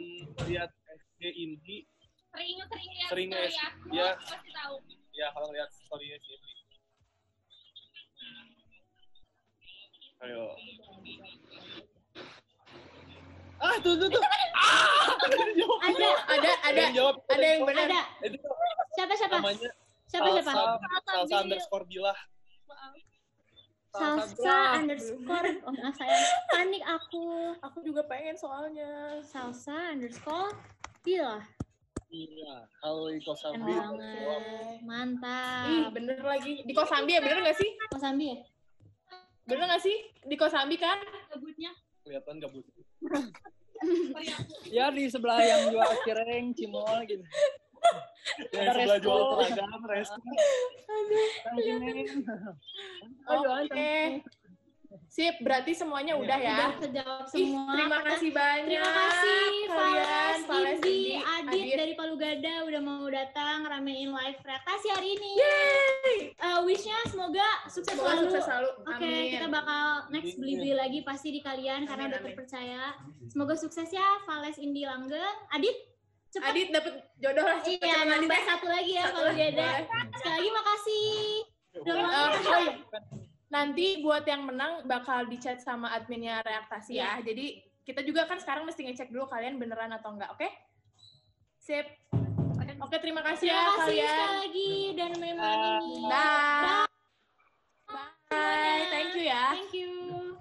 Speaker 3: lihat SD Inti,
Speaker 4: Sering sering lihat
Speaker 3: Sering
Speaker 4: story
Speaker 3: lihat,
Speaker 4: aku,
Speaker 3: ya.
Speaker 4: pasti tahu.
Speaker 3: ya kalau lihat storynya si Inti. Ayo. Ah, tuh tuh tuh. Ah!
Speaker 2: Ada,
Speaker 1: Ada, ada,
Speaker 3: yang jawab.
Speaker 1: ada yang benar.
Speaker 2: ada.
Speaker 3: Itu
Speaker 2: Siapa, siapa?
Speaker 3: namanya
Speaker 2: Siapa, siapa?
Speaker 3: Salsa, salsa underscore bilah.
Speaker 2: Salsa underscore. Oh, maaf saya panik aku.
Speaker 1: Aku juga pengen soalnya.
Speaker 2: Salsa underscore. Bila.
Speaker 5: Iya, kalau di
Speaker 2: Keren
Speaker 5: Kosambi.
Speaker 2: banget. Mantap.
Speaker 1: Ih, bener lagi. Di Kosambi ya, bener nggak sih?
Speaker 2: Kosambi ya?
Speaker 1: Bener nggak sih? Di Kosambi kan?
Speaker 4: Gabutnya.
Speaker 3: Kelihatan gabut.
Speaker 5: Ya di sebelah yang jual cireng, cimol gitu.
Speaker 3: Yang sebelah jual seragam, resto.
Speaker 5: Jualan
Speaker 1: Oke. Sip, berarti semuanya udah ya.
Speaker 2: Udah terjawab
Speaker 1: Ih,
Speaker 2: semua.
Speaker 1: terima kasih banyak.
Speaker 2: Terima kasih
Speaker 1: kalian,
Speaker 2: Fales, Indi, Adit, dari Palu Gada udah mau datang ramein live reaksi hari ini.
Speaker 1: Yeay.
Speaker 2: Eh, wishnya semoga sukses
Speaker 1: Semoga
Speaker 2: selalu.
Speaker 1: sukses selalu.
Speaker 2: Oke,
Speaker 1: Amin.
Speaker 2: kita bakal next beli-beli lagi pasti di kalian karena
Speaker 1: Amin,
Speaker 2: udah
Speaker 1: amin.
Speaker 2: terpercaya. Semoga sukses ya, Vales Indi Langgeng. Adit, cepat.
Speaker 1: Adit dapet jodoh lah. cepet,
Speaker 2: Iya,
Speaker 1: cepet,
Speaker 2: nambah satu lagi ya Gada.
Speaker 1: boleh.
Speaker 2: Sekali lagi makasih. Udah
Speaker 1: Eh,
Speaker 2: mau-
Speaker 1: oh iya. Nanti buat yang menang bakal dicat sama adminnya reaktasi ya.
Speaker 2: Iya.
Speaker 1: Jadi kita juga kan sekarang mesti ngecek dulu kalian beneran atau enggak, oke? Sip. Oke, terima kasih
Speaker 2: Terima
Speaker 1: ya
Speaker 2: kasih
Speaker 1: kalian.
Speaker 2: sekali lagi dan memang ini.
Speaker 1: Dah. Bye. Thank you ya.
Speaker 2: Thank you.